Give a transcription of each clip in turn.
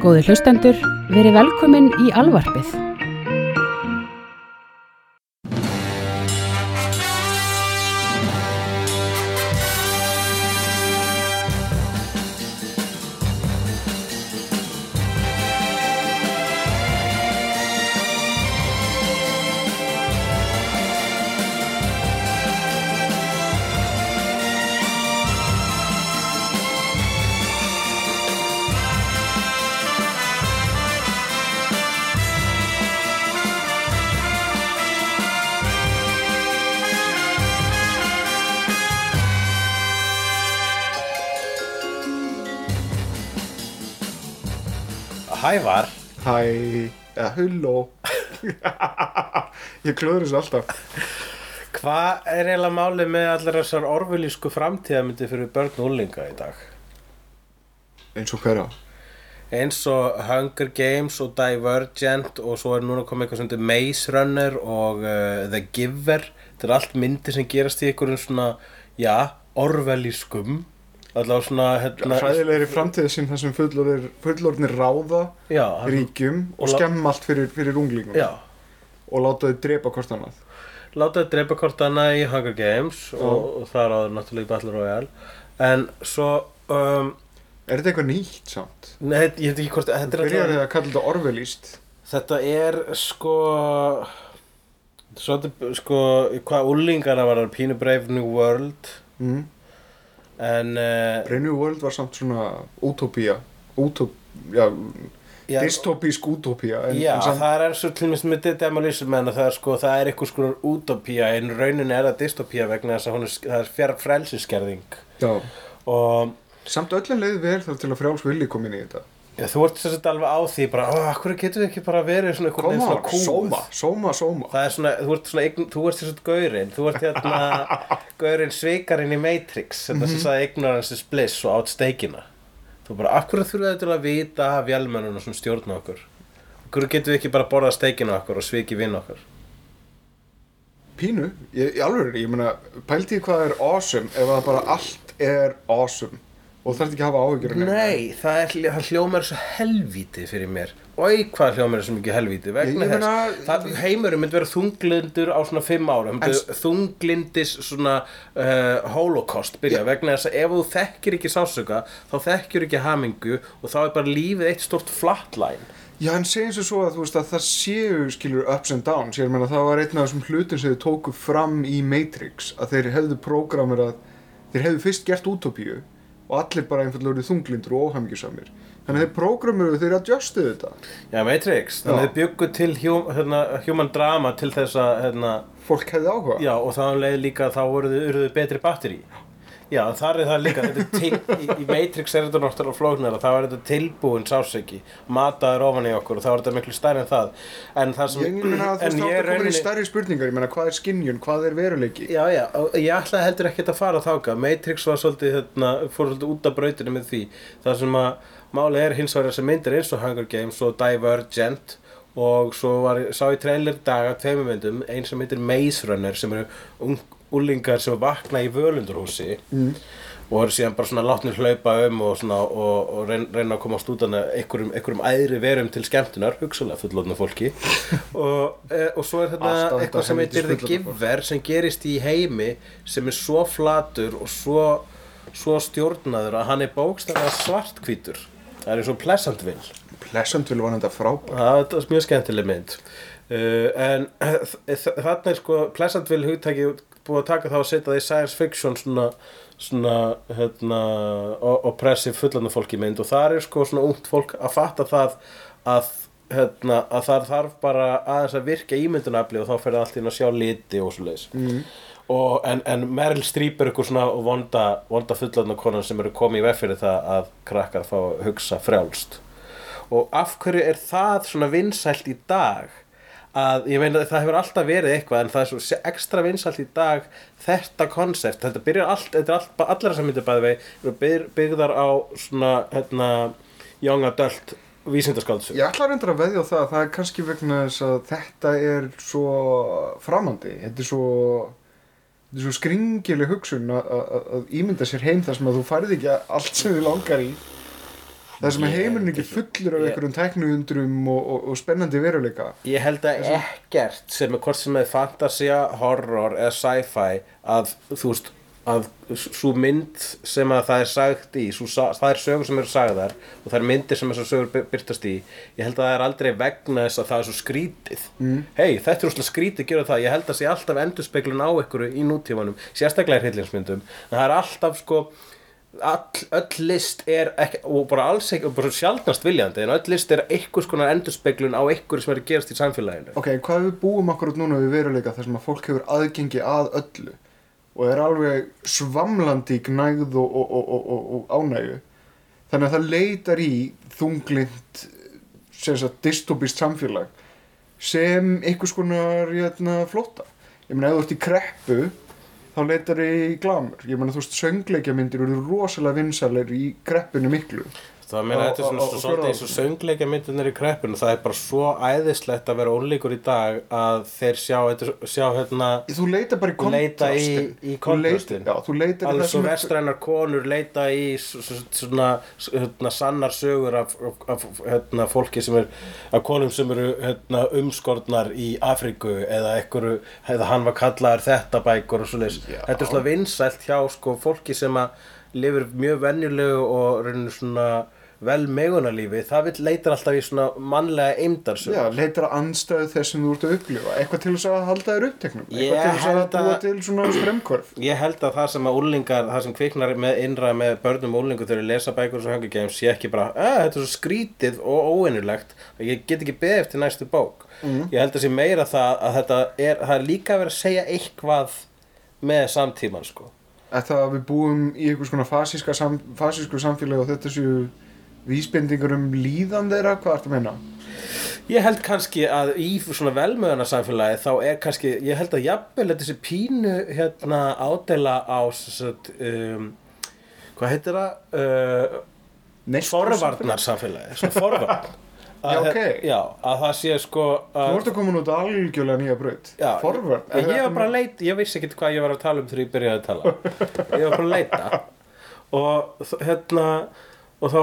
Góði hlustendur, verið velkomin í alvarpið. Hævar Hæ, eða hulló Ég klöður þessu alltaf. Hvað er eiginlega málið með allar þessar orfulísku framtíðamyndi fyrir börn og úlinga í dag? Eins og hverja Eins og Hunger Games og Divergent og svo er núna komið eitthvað sem heitir Maze Runner og uh, The Giver. Þetta er allt myndir sem gerast í einhverjum svona, já, orfulískum Allavega svona, hérna Hræðilegri framtíð sín þar sem fullorðir, fullorðnir ráða Já, hann- ríkjum og, skemma allt fyrir, fyrir unglingum. Já, og láta þau drepa hvort annað. Láta þau drepa hvort annað í Hunger Games og, og það áður náttúrulega í Battle Royale. En svo, um, Er þetta eitthvað nýtt samt? nei, ég veit ekki hvort, þetta Byrjar að kalla þetta orvelíst Þetta er sko Svolítið sko Hvað úlingana var Pínu Brave New World. Mm. En uh, Brave New World var samt svona útópía Útop, já, já, dystopísk útópía en, já en samt, það er og til minnst með demolísum en það er sko það er eitthvað sko útopía en raunin er það dystopía vegna þess að hún er, það er fjár frelsiskerðing já, og samt öllum leið vel þar til að frjáls vilji komin í þetta já, þú ert að alveg á því bara, oh, hvað getur við ekki bara verið svona einhvern veginn svona kúð sóma, sóma, sóma Það er svona, þú ert svona, eign- þú ert að gaurinn, þú ert hérna gaurinn svikarinn í Matrix, þetta sem sagði ignorance is bliss og átt steikina. Þú bara, af hverju þurfum við til að vita af vélmennuna sem stjórna okkur? Hverju getum við ekki bara borðað steikina okkur og sviki vinn okkur? Pínu, ég, í alveg, ég meina, pældi ég hvað er awesome ef að bara allt er awesome og þarf ekki að hafa neinu. Nei, það, er, það hljómar svo helvíti fyrir mér. Oi, hvað hljómar er svo mikið helvíti? Vegna Ég- ég þess, meina- það, heimurinn myndi vera þunglindur á svona fimm myndi þunglindis svona uh, holocaust byrja, vegna þess að ef þú þekkir ekki sásuga, þá þekkir ekki hamingu og þá er bara lífið eitt stort flatline. Já, en segjum svo svo að þú veist að það séu skilur ups and downs, ég meina það var einn af þessum hlutin sem þið tóku fram í Matrix að þeir hefðu prógramir að þeir hefðu fyrst gert útópíu og allir bara einfallega verið þunglindur og óhamingjusamir. Þannig að þeir prógramir þeir adjustuðu þetta. Já, Matrix, þannig að þið byggu til hum, hérna, human drama til þess að, hérna, fólk hefði áhuga. Já, og þá leið líka að þá voruðu betri batteri. Já, þar er það líka, til, í, í Matrix er þetta náttúrulega flóknara, þá er þetta tilbúin sásöki, mataður ofan í okkur og þá er þetta miklu stærri en það. En það sem, ég meina að þú ég er komin í stærri spurningar ég meina hvað er skinjun, hvað er veruleiki? Já, já, ég ætlaði heldur ekkert að fara þáka Matrix var svolítið, hérna, fór svolítið út af brautinu með því. Það sem að máli er hins vegar sem myndir eins og Hunger Games og Divergent og svo var, sá ég trailer í dag af tveimur myndum, ein sem heitir Maze Runner sem eru úlingar sem vakna í völundurhúsi mm. og eru síðan bara svona látnir hlaupa um og, svona, og, og reyn, reyna að komast út af einhverjum, einhverjum æðri verum til skemmtunar, hugsalega fullotna fólki. Og, e, og svo er þetta Alltaf eitthvað sem heitir The. Giver sem gerist í heimi sem er svo flatur og svo, svo stjórnaður að hann er bókstæðlega svartkvítur það er eins og Pleasantville Pleasantville var þetta frábært það er mjög skemmtileg mynd. Uh, en þarna er sko Pleasantville hugtæki búið að taka þá að setja það í science fiction svona, svona hérna, o- oppressive fullandu fólki mynd. Og það er sko svona ungt fólk að fatta það að hérna, að það þarf bara aðeins að virka ímyndunafli og þá fer það allt inn að sjá liti og svo leiðis mm. en, en Meryl Streep er eitthvað svona vonda, vonda fullandu konan sem eru komið í veg fyrir það að krakkar fá að hugsa frjálst. Og af hverju er það svona vinsælt í dag að ég meina það hefur alltaf verið eitthvað en það er svo ekstra vinsælt í dag þetta konsept, þetta byrjar allt þetta er allt, allar sem myndir bæði vei eru byr, byggðar á svona hérna, young adult vísindaskáldsum Ég ætla reyndar að veðja á það að það er kannski vegna þess að þetta er svo framandi, þetta er svo þetta er svo skringileg hugsun að- að að ímynda sér heim þar sem að þú færði ekki allt sem þið langar í það sem að heimurinn ekki fullur af einhverjum tæknuundrum og, og, og spennandi veruleika. Ég held að ekkert sem er hvort sem er fantasía, horror eða sci-fi að þú veist að svo mynd sem að það er sagt í sa- það er sögur sem eru sagðar og það er myndir sem þessar sögur by- birtast í ég held að það er aldrei vegna þess að það er svo skrítið. Mm. hei, þetta er úrslega skrítið gera það, ég held að sé alltaf endurspeglun á ykkur í nútímanum, sérstaklega í hryllingsmyndum. En það er alltaf sko all, öll list er ekki, og bara alls ekki, og bara sjaldnast viljandi en öll list er einhvers konar endurspeglun á ykkur sem er að gerast í samfélaginu. Ok, hvað við búum akkurat núna við veruleika þar sem að fólk hefur aðgengi að öllu og er alveg svamlandi í gnægð og, og, og, ánægju. Þannig að það leitar í þunglind dystopist samfélag sem einhvers konar hérna, flóta ég meina ef þú ert í kreppu þá leitar í glamur ég meina þú veist söngleikjamyndir eru rosalega vinsalir í kreppinu miklu Það meina þetta er svona á svo, svolítið eins og fjórða söngleikja myndunir í kreppinu það er bara svo æðislegt að vera ólíkur í dag að þeir sjá, sjá hérna þú leitar bara í Leita í- kontrastin í í alveg það svo vestrænar konur leita í svona, hérna, sannar sögur af, af, hérna, fólki sem er af konum sem eru hérna, umskornar í Afríku eða einhverju, eða hann var kallaður þetta bækur og svo leis Já. þetta er svona vinsælt hjá sko, fólki sem að lifir mjög venjulegu og reynir svona vel megunarlífi, það vill leitar alltaf í svona mannlega eimdarsögur Já, leitar að anstæðu þess sem þú ert að upplifa. Eitthvað til þess að halda þér uppteknum? Ég eitthvað til þess að búa til svona stremkvörf Ég held að það sem að úlingar, það sem kviknar með innra með börnum og úlingum þegar þeir lesa bækur sem Hunger Games sé ekki bara, að þetta er svo skrítið og óinnulegt að ég get ekki beðið eftir næstu bók. Ég held að sé meira það að þetta er, það er líka verið að segja eitthvað þetta vísbendingur um líðan þeirra, hvað ertu að meina? Ég held kannski að í svona velmöðuna samfélagi þá er kannski, ég held að jafnvel þetta sé pínu hérna ádela á satt, um, hvað heitir það? Uh, Neyslu- forvarnar samfélagi svona forvarn Já, ok. já, að það sé sko Þú ert að koma út á algjörlega nýja braut já, Forvörn ég, ég var bara að leita ég vissi ekkert hvað ég var að tala um þegar ég byrjaði að tala ég var bara að leita og hérna og þá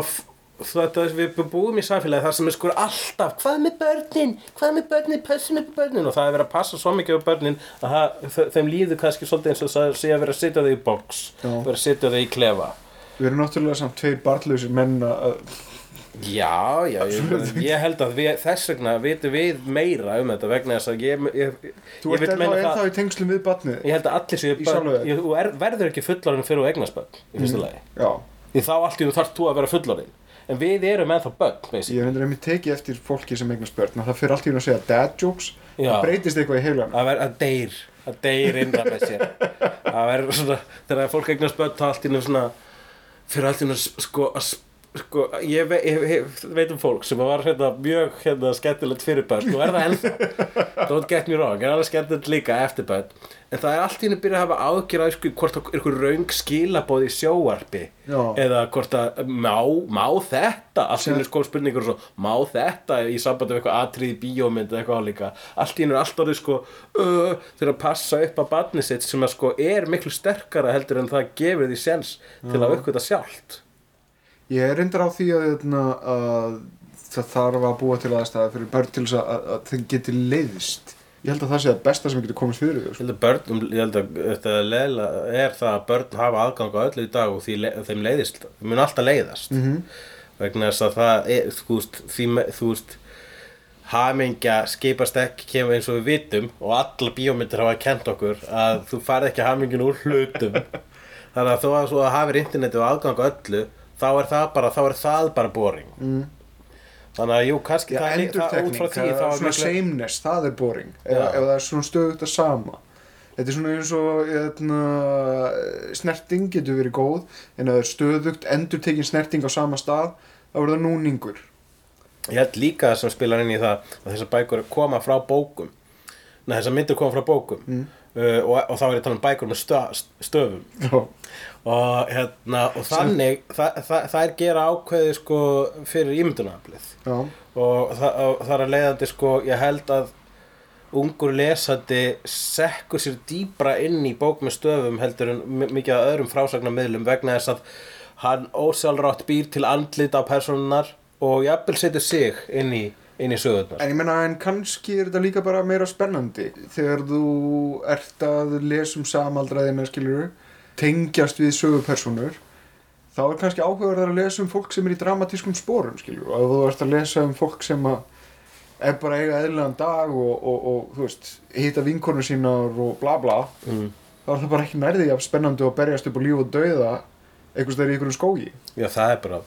þetta við búum í samfélagi þar sem er sko alltaf hvað með börnin, hvað með börnin? Passum með börnin. Og það er verið að passa svo mikið á börnin að það, þe- þeim líður kannski svolítið eins og það sé að vera að setja þau í box Já. vera að setja þau í klefa. Við erum náttúrulega samt tveir barnlausir menn að Já, já, ég, ég held að við, þess vegna vitum við meira um þetta vegna þess að ég, ég, Þú ég vil meina það Ég held að allir séu Þú er, verður ekki fullorinn fyrir þú eignast börn í fyrsta lagi. Já, Því þá allt í hún þarf þú að vera fullorinn En við erum ennþá börn, basically. Ég hendur einmitt tekið eftir fólki sem eignast börn að það fyrir allt í hún að segja dad jokes. Það breytist eitthvað í heilan að, ver, að deyr. Að deyr innra með sér. Að vera svona þegar fólk eignast börn svona fyrir allt í nú sko að sko, ég, ve, ég, ég veit um fólk sem var hérna, mjög hérna, skemmtilegt fyrir börn. Og er það ennþá. Don't get me wrong, er alveg skemmtilegt líka eftir börn. En það er allt í henni byrjað að hafa ágjör á sko, hvort er einhver raung skilabóð í sjóarpi Já. eða hvort að má, má þetta? Allt í henni sko spurningur og svo má þetta? Í sambandi við eitthvað atrið í bíómynd eða eitthvað álíka allt í henni er allt orðið sko uh, til að passa upp að barni sitt sem að sko er miklu sterkara heldur en það gefur því sens til að uppgöta sjálft Ég er reyndar á því að, hérna, að það þarf að búa til aðstæða fyrir börn til þess að, að, þeim geti leiðist. Ég held að það sé að besta sem getur komist fyrir þau. Ég held að börn, um, ég held að þetta leila er það að börn hafa aðgang á öllu í dag og því, þeim leiðist, þeim mun alltaf leiðast Mm -hmm. vegna þess að það er, þú veist, því, þú veist hamingja skipast ekki kemur eins og við vitum og alla bíómyndir hafa kent okkur að þú farið ekki hamingin úr hlutum þannig að þó að þú hafir interneti og aðgang öllu þá er það bara, þá er það bara boring Mm. þannig að jú, kannski Já, það er, það, út frá því þá er svona sameness, það er boring. Ef, ef það er svona stöðugt að sama. Þetta er svona eins og hérna, snerting getur verið góð, en það er stöðugt endurtekin snerting á sama stað, þá er það núningur. Ég held líka sem spilar inn í það að þessar bækur koma frá bókum Nei, þessar myndir koma frá bókum Mm. uh, og, og þá er ég að tala um bækur með stö, stöfum Já. Og, hérna, og þannig það, það, það er gera ákveði sko fyrir ímyndunaflið og og það er að leiðandi sko ég held að ungur lesandi sekkur sér dýbra inn í bók með stöfum heldur en mi- mikið að öðrum frásagnarmiðlum vegna þess að hann ósjálfrátt býr til andlit á persónunar og jafnvel setur sig inn í, inn í sögurnar. En ég menna, en kannski er þetta líka bara meira spennandi þegar þú ert að lesa um samaldraðina, skilur tengjast við sögupersonur þá er kannski áhugaverðar að lesa um fólk sem er í dramatískum spórum, skilur og ef þú ert að lesa um fólk sem að er bara að eiga eðlilegan dag og, og, og þú veist, hitta vinkonur sínar og bla bla, mm. þá er það bara ekki nærði af spennandi að berjast upp á líf og dauða einhvers þegar í einhverjum skógi. Já, það er bara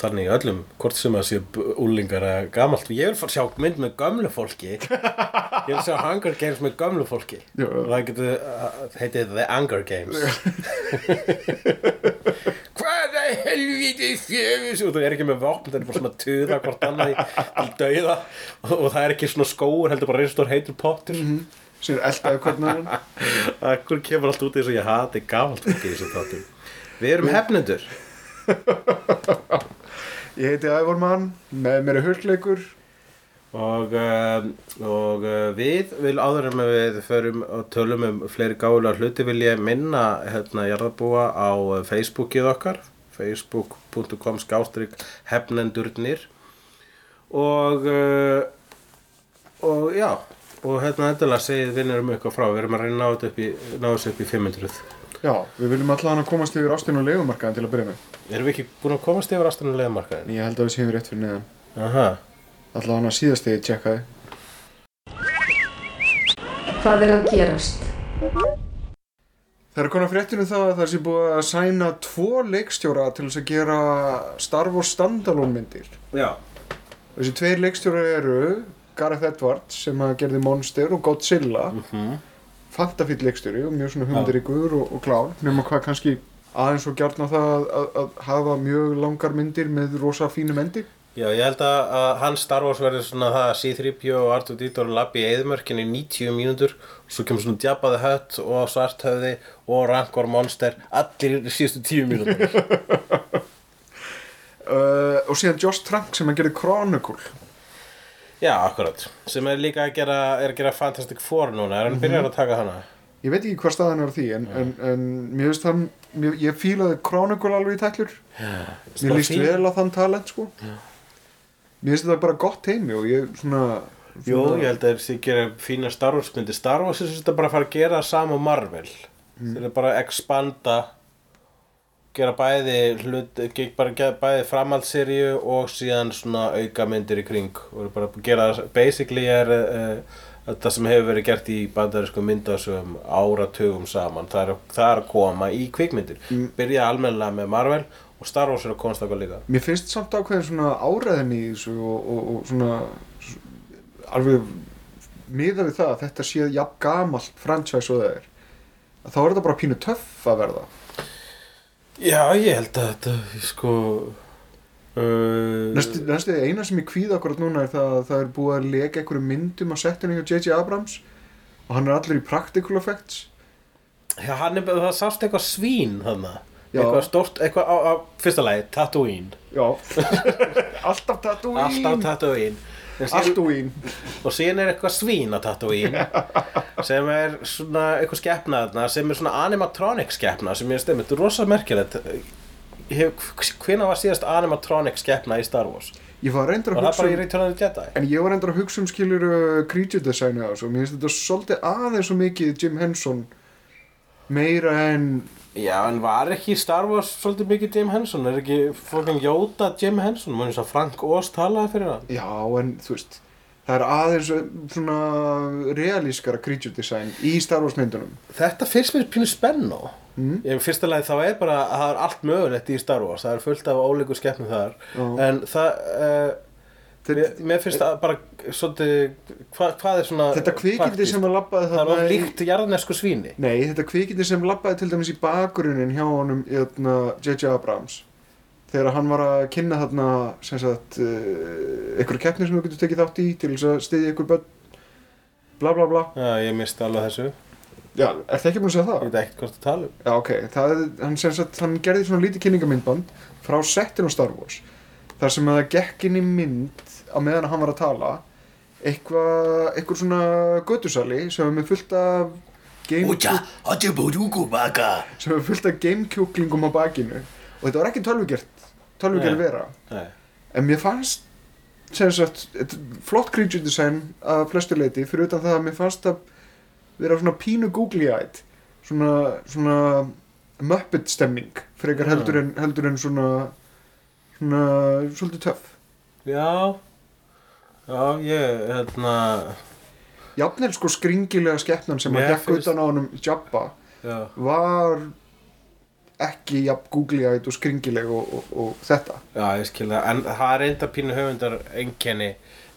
þannig öllum hvort sem að sé úlingar eða gamalt. Ég vil fara að sjá mynd með gömlu fólki ég vil sjá Hunger Games með gömlu fólki. Já. og það getur uh, heitið The Hunger Games. Hvað er helviti fjöfis og þú er ekki með vopn það er bara svona tuða hvort annað í- dauða. Og, og það er ekki svona skóur heldur bara reistur heitur pottur. Mm sem er eldaði hvernig Akkur kemur allt út í þess að ég hati gamalt fólki í þessu þáttum Við erum hefnendur. Ég heiti Ævar Mann, með mér er hulleikur og, uh, og uh, við vil áður en við förum og tölum um fleiri gáðulega hluti vil ég minna hérna jarðabúa á uh, Facebookið okkar facebook.com skástrík hefnendurnir. Og uh, og já og hérna endilega segið vinnir um eitthvað frá við erum að reyna að ná þessu upp í 500 Já, við viljum allan að komast yfir ástin og legumarkaðin til að byrja með. Erum við ekki búin að komast yfir aðstæðanlega markaðin? En ég held að við séum rétt fyrir neðan. Aha Allan að síðast þegar ég tjekkaði. Hvað er að gerast? Það er konar fréttinu það að það sé búið að sæna tvo leikstjóra til þess að gera Star Wars standalone myndir. Já. Þessi tveir leikstjórar eru Gareth Edwards sem að gerði Monster og Godzilla. Mm Fantafill leikstjóri og mjög svona hugmyndiríkur og, og klár. Nema hvað kannski aðeins og gjarn á það að, að, að hafa mjög langar myndir með rosa fínum endi Já, ég held að, að hans Star Wars verður svona það að C-3PO og R2-D2 lappi í eðmörkinni í 90 mínútur og svo kemur svona the Hutt og Svarthöfði og Rancor Monster allir í síðustu 10 mínútur uh, og síðan Josh Trank sem að gerði Chronicle. Já, akkurat. Sem er líka að gera, er að gera Fantastic Four núna. Er hann byrjar að taka hana? Ég veit ekki hvað staðan er því en, en, en mér finnst hann mér, ég fílaði Chronicle alveg í tællur mér líst vel á þann talent sko mér finnst þetta bara gott heimi og ég svona, svona ég held að þessi gera fína Star Wars myndi Star Wars er þetta bara að fara að gera sama Marvel. Þeir eru bara að expanda gera bæði hlut, bara gera bæði framhaldsseríu og síðan svona auka myndir í kring. Og eru bara að gera basically er uh, þetta sem hefur verið gert í bandarísku myndasögum áratugum saman. Það er, það er að koma í kvikmyndir. Byrja almennilega með Marvel og Star Wars er að komast eitthvað líka. Mér finnst samt ákveðin svona áræðin í þessu og, og, og svona alveg miða við það að þetta sé jafn gamalt franchise og það er. Að þá er þetta bara pínu töff að verða. Já, ég held að þetta sko uh, næstu, næstu eina sem ég kvíða akkurat núna er það að það er búið að leka einhverju myndum á settinu hjá J.J. Abrams og hann er allir í practical effects. Já, hann er, það sást eitthvað svín þannig Já. Eitthvað stórt, eitthvað á, á fyrsta lagi, Tatooine. Já. Alltaf Tatooine. Alltaf Tatooine. Tatooine Og síðan er eitthvað svín á Tatooine Sem er svona eitthvað skepna þarna Sem er svona animatronic skepna Sem ég stemmi, þetta er rosa merkilegt. Hvenær var síðast animatronic skepna í Star Wars? ég var reyndur Var að hugsa um? En ég var endur að hugsa um skilur uh, creature design og mér finnst þetta svolítið aðeins svo mikið Jim Henson meira en, Já, en var ekki Star Wars svolítið mikið Jim Henson? Er ekki fólking Jóta Jim Henson? Mún eins og Frank Oz talaði fyrir hann? já en þú veist, það er aðeins uh, svona realískara creature design í Star Wars myndunum. Þetta finnst mér pínu spennu Mm. Ég fyrsta lagi þá er bara að það er allt mögulegt í Star Wars Það er fullt af ólíku skeppnum þar Já. En það uh, mér, mér finnst það bara svolítið hva, Hvað er svona þetta kvikindi sem að labbaði Það í- líkt jarðnesku svíni. Nei, þetta kvikindi sem labbaði til dæmis í bakgrunin hjá honum hérna, J.J. Abrams. Þegar hann var að kynna þarna sem sagt uh, einhverju keppni sem þú getur tekið þátt í til þess að styðja einhver börn. Bla bla bla. Já, ég misti alveg þessu. Já, er það ekki búin að segja það? Ég veit ekki hvort að tala um Já, ok, það, hann, sagt, hann gerði svona lítið kynningamindband frá settinu Star Wars þar sem að það gekk inn í mynd á meðan hann var að tala eitthvað, eitthvað svona götusali sem er með fullt af sem er fullt af gamekjúklingum á bakinu og þetta var ekki tölvugert tölvugert Nei. vera Nei. en mér fannst sagt, flott creature design að flestu leiti, fyrir utan það að mér fannst að vera svona pínu googly-eyed svona, svona Muppet stemming frekar Já. heldur en, heldur en svona svona svolítið töff. Já. Já, ég, hérna. Jafnvel sko skringilega skeppnan sem að gekk utan á honum Jabba Já, var ekki jafn googly-eyed og skringileg og, og, og þetta. Já ég skil það. En það er enda pínu höfundar einkenni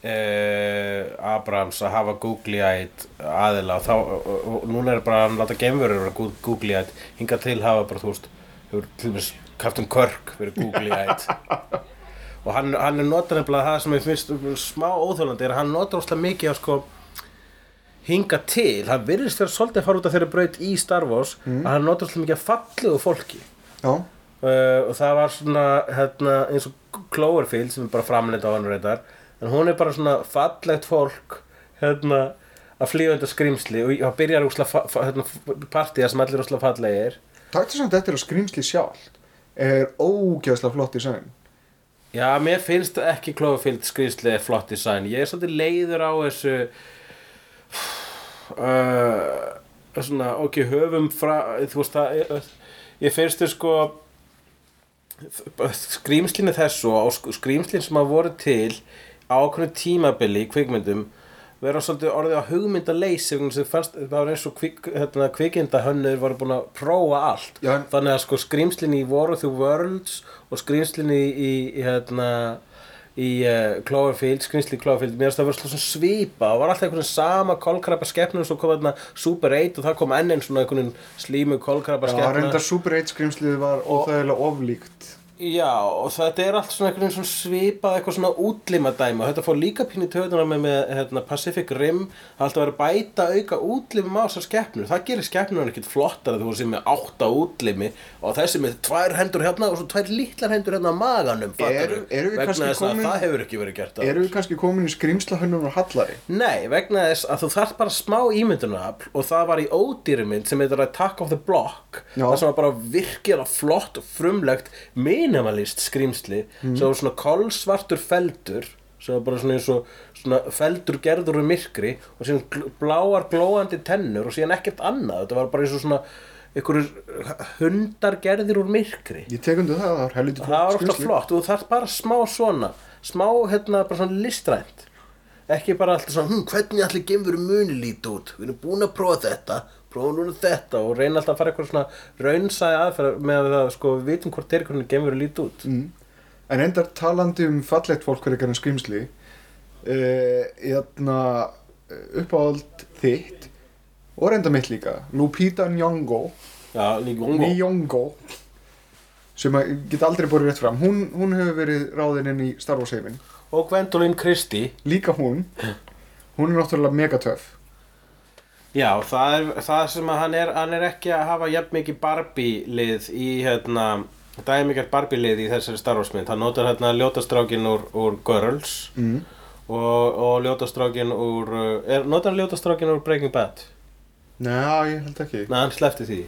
eh, Abrams að hafa googly-eyed aðila og, þá, og, og, og núna er bara að láta geimverur vera goo- googly-eyed hingað til hafa bara, þú veist hefur til dæmis Captain Kirk verið googly-eyed og hann, hann er notar nefnilega það sem ég finnst smá óþjólandi er að hann notar óslega mikið að sko hinga til, hann virðist vera svolítið að fara út af þeirri braut í Star Wars að hann notar óslega mikið að fallegu fólki. Já, uh, og það var svona hérna, eins og Cloverfield sem er bara framleitt á hann reyndar en hún er bara svona fallegt fólk hérna að flýja undir skrimsli og það byrjar úsla hérna, partíða sem allir úsla fallegir. Taktu samt eftir að skrýmsli sjálft er ógeðslega flott í sæn Já, mér finnst ekki Cloverfield skrýmsli flott design. Ég er svolítið leiður á þessu uh, svona, ok, höfum frá, þú veist það, ég, ég finnst þau sko skrýmslinu þessu og sk- skrýmslin sem að voru til á okkur tímabili í kvikmyndum vera svolítið orðið á hugmyndaleysi að það var eins og kvik, hérna, kvikindahönnur voru búin að prófa allt. Já, þannig að sko skrýmslin í War of the Worlds og skrýmslin í, í, hérna í uh, Cloverfield, skrýmsli í Cloverfield mér finnst það verið svona svipa. Og var alltaf einhvern sama kolkrabba skeppnum svo kom hérna Super 8 og það kom enn einn svona einhvern slímu kolkrabba Já, skeppna reynda Super 8 skrýmslið var óþægilega oflíkt Já, og þetta er allt svona einhvern veginn svona svipað eitthvað svona útlima dæmi og þetta fór líka pínu töðuna með, með hérna, Pacific Rim það er verið að bæta auka útlimum á þessar skeppnur það gerir skeppnur ekkert flottar þú veist sem með átta útlimi og þessi með tvær hendur hérna og svo tvær litlar hendur hérna á maganum við vegna þess að það hefur ekki verið gert. Erum við kannski komin í skrýmslahönnum og hallari? Nei, vegna þess að þú þarf bara smá ímyndunafl og það var í ódýrumynd sem heitir Attack of the Block Já. það sem var bara virkilega flott og frumlegt minimalist skrýmsli sem var svona kolsvartur feldur sem var bara svona eins og svona feldur gerður úr myrkri og síðan bláar glóandi tennur og síðan ekkert annað. Þetta var bara eins og svona einhverjur hundar gerðir úr myrkri. Ég tek undir það, það var helviti það var flott skrýmsli. flott og þú þarf bara smá svona smá hérna bara svona listrænt. Ekki bara alltaf svona hm, hvernig allir gemur muni líti út? Við erum búin að prófa þetta prófa núna þetta og reyna alltaf að fara eitthvað svona raunsæði aðferð með að það sko við vitum hvort er hvernig gemur líti út. Mm. En endar talandi um fallegt fólk fyrir en skrýmsli uh, Hérna uppáhald þitt og reynda mitt líka Lupita Nyong'o. Ungo Nyong'o. Sem að geta aldrei borðið rétt fram. Hún, hún hefur verið ráðin inn í Star Wars heiminn. Og Gwendolyn Christie. Líka hún. Hún er náttúrulega megatöf já, það er það sem að hann er hann er ekki að hafa jafn mikið Barbie lið í hérna dæmikert Barbie lið í þessari Star Wars mynd. Hann notar hérna ljótastrákin úr, úr Girls mm. og, og ljótastrákin úr uh, er, notar hann ljótastrákin úr Breaking Bad? Nei, ég held ekki. Nei, hann slefti því.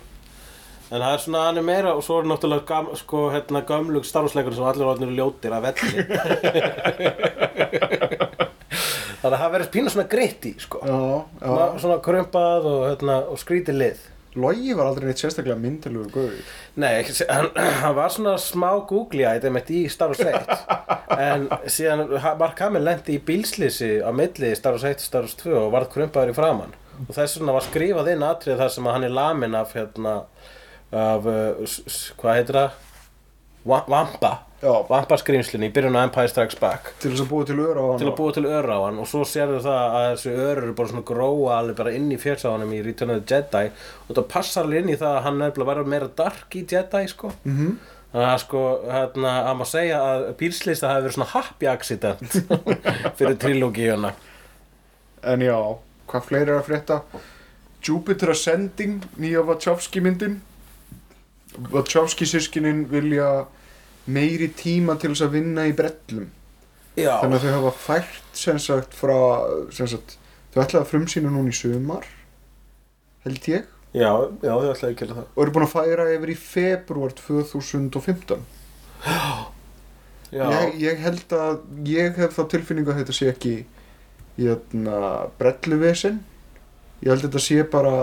En það er svona, hann er meira og svo er náttúrulega gam, sko, hérna, gömlug starfsleikur sem allir orðnir ljótir af velli Þannig að það verður pínu svona gritti, sko. Svona, svona krumpað og, hérna, og skrítið lið. Logi var aldrei neitt sérstaklega myndilugur gauður Nei, hann, hann var svona smá googly-eyed einmitt í Star Wars 1 En síðan Mark Hamill lendi í bílslýsi á milli Star Wars 1 og Star Wars 2 og varð krumpaður í framann Og þess vegna var skrifað inn atrið þar sem að hann er lamin af, hérna, af, uh, hvað heitir það? Va- Vampa. Vampa skrýmslinni í byrjun á Empire Strikes Back. Til þess að búa til öra á hann til að búa til öra á hann. Og svo sérðu það að þessi örur eru bara svona gróa alveg bara inn í fjörsáðanum í Return of the Jedi. Og það passar alveg inn í það að hann nefnilega verður meira dark í Jedi sko. Mm -hmm. þannig að sko hérna að maður segja að bílslista hafi verið svona happy accident fyrir trilógíuna. En já, hvað fleiri er að frétta? Jupiter Ascending, nýja Wachowski myndin Wachowski sískinin vilja meiri tíma til þess að vinna í brellum. Já, Þannig að þau hafa fært sem sagt frá sem sagt, þau ætlaði að frumsýna núna í sumar held ég. Já, já, þau ætlaði að gera það. Og eru búin að færa yfir í februar 2015 Já, ég, ég held að ég hef þá tilfinningu að þetta sé ekki hérna, brelluvesen. Ég held að þetta sé bara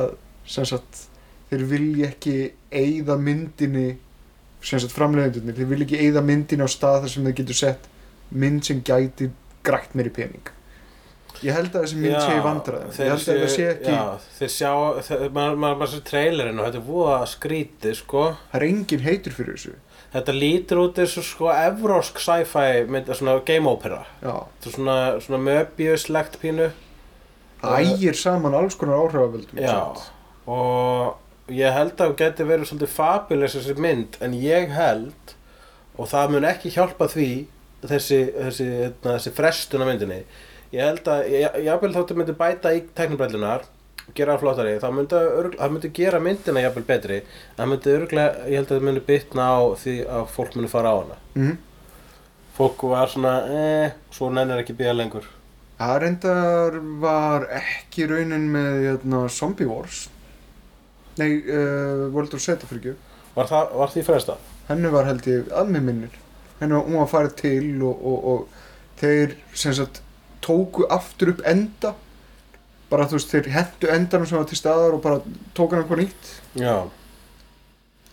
sem sagt, þeir vilja ekki eigða myndinni sem sagt framleiðendurnir, þeir vilja ekki eigða myndinni á stað þar sem þeir getur sett mynd sem gæti grætt meiri pening. Ég held að þessi mynd sé í vandræðum. ég held að þetta sé ekki, Já, þeir sjá, maður, maður, maður sér trailerinn og þetta er voða skrítið, sko. Það er engin heitur fyrir þessu. Þetta lítur út eins og sko evrósk sci-fi mynd, svona game opera. Já, Þetta er svona, svona möbiuslegt pínu. Ægir saman alls konar áhrifavöldum Já, og ég held að það geti verið svolítið fabulous þessi mynd en ég held og það mun ekki hjálpa því þessi, þessi, hérna, þessi frestun af myndinni ég held að, jafnvel þáttu myndi bæta í teknibrellunar og gera það flottari, það myndi, myndi gera myndina jafnvel betri það myndi örglega, ég held að það myndi bytna á því að fólk myndi fara á hana. Mm. fólk var svona, eh, svo nennir ekki býða lengur. Það reyndar var ekki raunin með hérna, Zombie Wars Nei, uh, World of Z fyrir ekki. Var, var því fresta? Henni var held ég að mig minnir. Henni var, hún var farið til og, og, og þeir sem sagt tóku aftur upp enda. Bara þú veist, þeir hendu endanum sem var til staðar og bara tóku hann eitthvað nýtt. Já.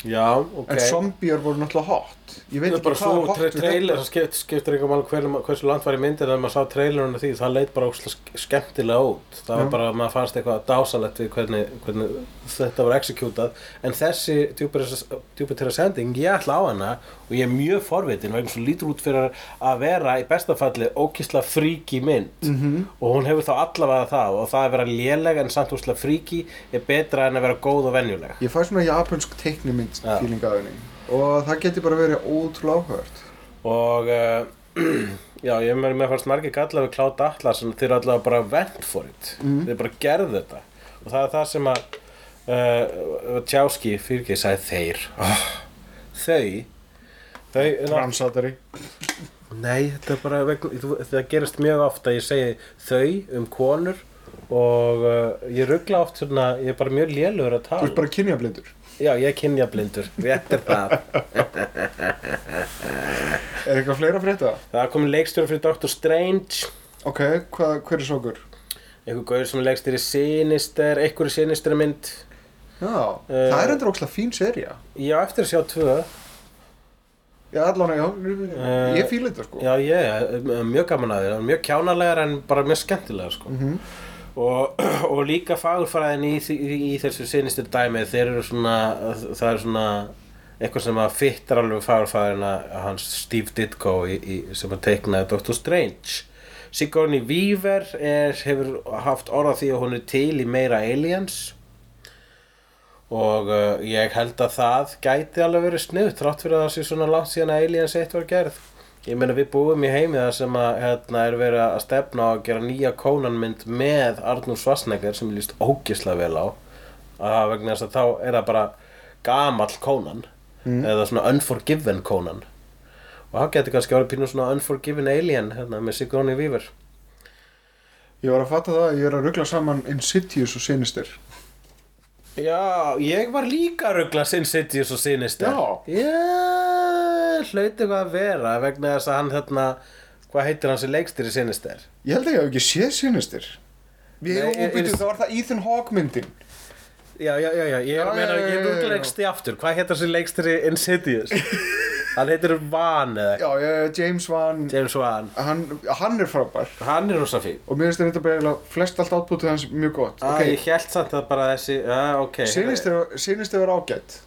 Já, ok. En zombiar voru náttúrulega hot Ég veit ekki hvað tra við trailer, það skipt, skiptir ekki máli hver, hversu langt var í myndin en maður sá trailerinu því, það leit bara óslega skemmtilega út. Það var Já. bara, maður fannst eitthvað dásalett við hvernig, hvernig þetta var executað. En þessi Jupiter Ascending, ég ætla á hana og ég er mjög forvitin vegna svo lítur út fyrir að vera í bestafalli ókísla fríki mynd. Mhm. og hún hefur þá allavega það og það að vera léleg en samt úrslega fríki er betra en að vera góð og venjuleg. Ég fæ svona japansk teiknimynd Og það geti bara verið ótrúlega áhugavert. Og uh, já, ég með mér fannst margir galla við Cloud Atlas en þeir eru allavega bara went for it. Mhm. þeir bara gerðu þetta. Og það er það sem að uh, Tjáski fyrir ekki sagði þeir. Oh, þau þau, Transatari nei, þetta er bara þú- það gerist mjög oft að ég segi þau um konur og uh, ég ruggla oft svona, ég er bara mjög lélugur að Þú tala ert bara kynjablindur já, ég er kynjablindur, rétt er það Er eitthvað fleira fyrir þetta? það er komin leikstjóri fyrir Doctor Strange Ok, hva, hver er sókur? einhver gauður sem leggst í Sinister einhverju Sinister mynd Já, Eh, það er endur ókslega fín seria ég á eftir að sjá tvö Já, allan, já, Eh, ég fíla þetta sko já ég er mjög gaman að þér mjög kjánalegar en bara mjög skemmtilega sko. Mhm. Og, og líka fagurfræðin í, í, í þessu Sinister dæmi þeir eru svona það er svona eitthvað sem að fittar alveg fagurfræðina hans Steve Ditko í, sem að teiknaði Doctor Strange. Sigourney Weaver er, hefur haft orða því að hún er til í meira Aliens. Og uh, ég held að það gæti alveg verið sniðt þrátt fyrir að það sé svona langt síðan að Aliens 1 var gerð ég meina við búum í heimi þar sem að hérna, er verið að stefna að gera nýja Conan-mynd með Arnur Svarsnegar sem líst ógislega vel á. Að vegna þess að þá er það bara gamall Conan eða svona Unforgiven Conan. Og það getur kannski orðið pínu svona Unforgiven Alien hérna, með Sigourney Weaver. Ég var að fatta það að ég er að ruggla saman Insidious og Sinister. Já, ég var líka að ruggla Cities og Sinister. Já. Já, hlaut eitthvað að vera vegna þess að hann hérna hvað heitir hans í leikstir í Sinister? Ég held að ég hef ekki séð Sinister. Við Nei, ég- óbyrjuð, ég- það var það Ethan Hawke myndin. Já, já, já, já, ég er Já, meina, já, já, ég já, já. ruggla ekki aftur. Hvað heitir hans í leikstir í Insidious? hann heitir Van eða? Já, ég, James Wan James Van. Hann, hann er frábær. Hann er rosa fín. Og mér finnst þetta bara eiginlega flest allt átbútið hans mjög gott. Ah, Ég held samt að bara þessi, já, ok. Sinister, Sinister var ágætt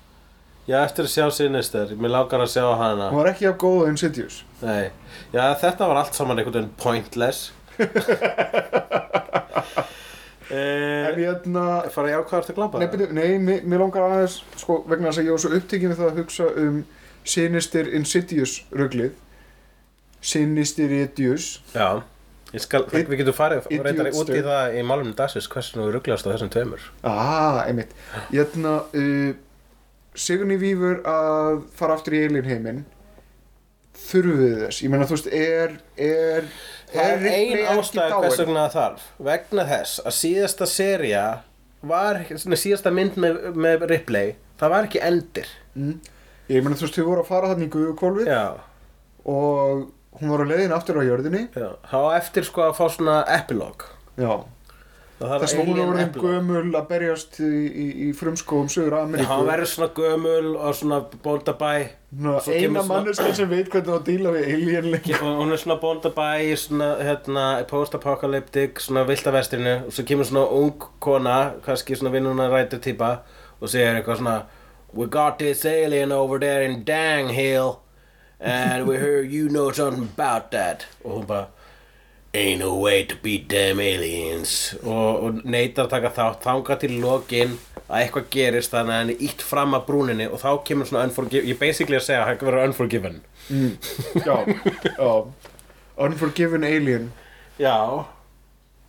Já, eftir að sjá Sinister, mér langar að sjá hana. Hún var ekki af góð og Insidious. Nei, já þetta var allt saman einhvern veginn pointless. En eh, hérna Fara ég ákvæðast að glápa Nei, byrju, nei mér, mér langar aðeins sko, vegna þess að ég var svo upptekinn við það að hugsa um Sinister Insidious ruglið. Sinister Idious Já, ég skal, Id- við getum farið reyndar út í það í málum dagsins hversu nú rugglast á þessum tveimur. Ah, einmitt. Hérna uh, Sigourney Weaver að fara aftur í Alien heiminn Þurfum við þess? Ég meina þú veist, er er, er Ripley ein dáin? hvers vegna þarf. Vegna þess að síðasta seria var síðasta mynd með, með Ripley það var ekki endir. Ég meina þú veist, þau voru að fara þannig í guðukólfið já, og hún var á leiðin aftur á jörðinni. Já, þá eftir sko að fá svona epilog Já, þess hún er orðin gömul að berjast í, í, í frumskóum Söður Já, Ameríku hann verður svona gömul og svona bóndabæ. Ná, svo Eina manneska sem veit hvernig það að díla við alienleik og hún er svona bóndabæ í svona hérna post-apocalyptic svona viltavestrinu og svo kemur svona ung kona kannski svona vinnuna rætur típa og segir eitthvað svona We got this alien over there in Dang Hill and we heard you know something about that. Og hún bara Ain't no way to beat them aliens. Og, og neytar að taka þátt. Þanga til lokin að eitthvað gerist þannig að hann er ítt fram að brúninni og þá kemur svona unforgiven ég er basically að segja að hann verður unforgiven. Já, já. Unforgiven Alien. Já,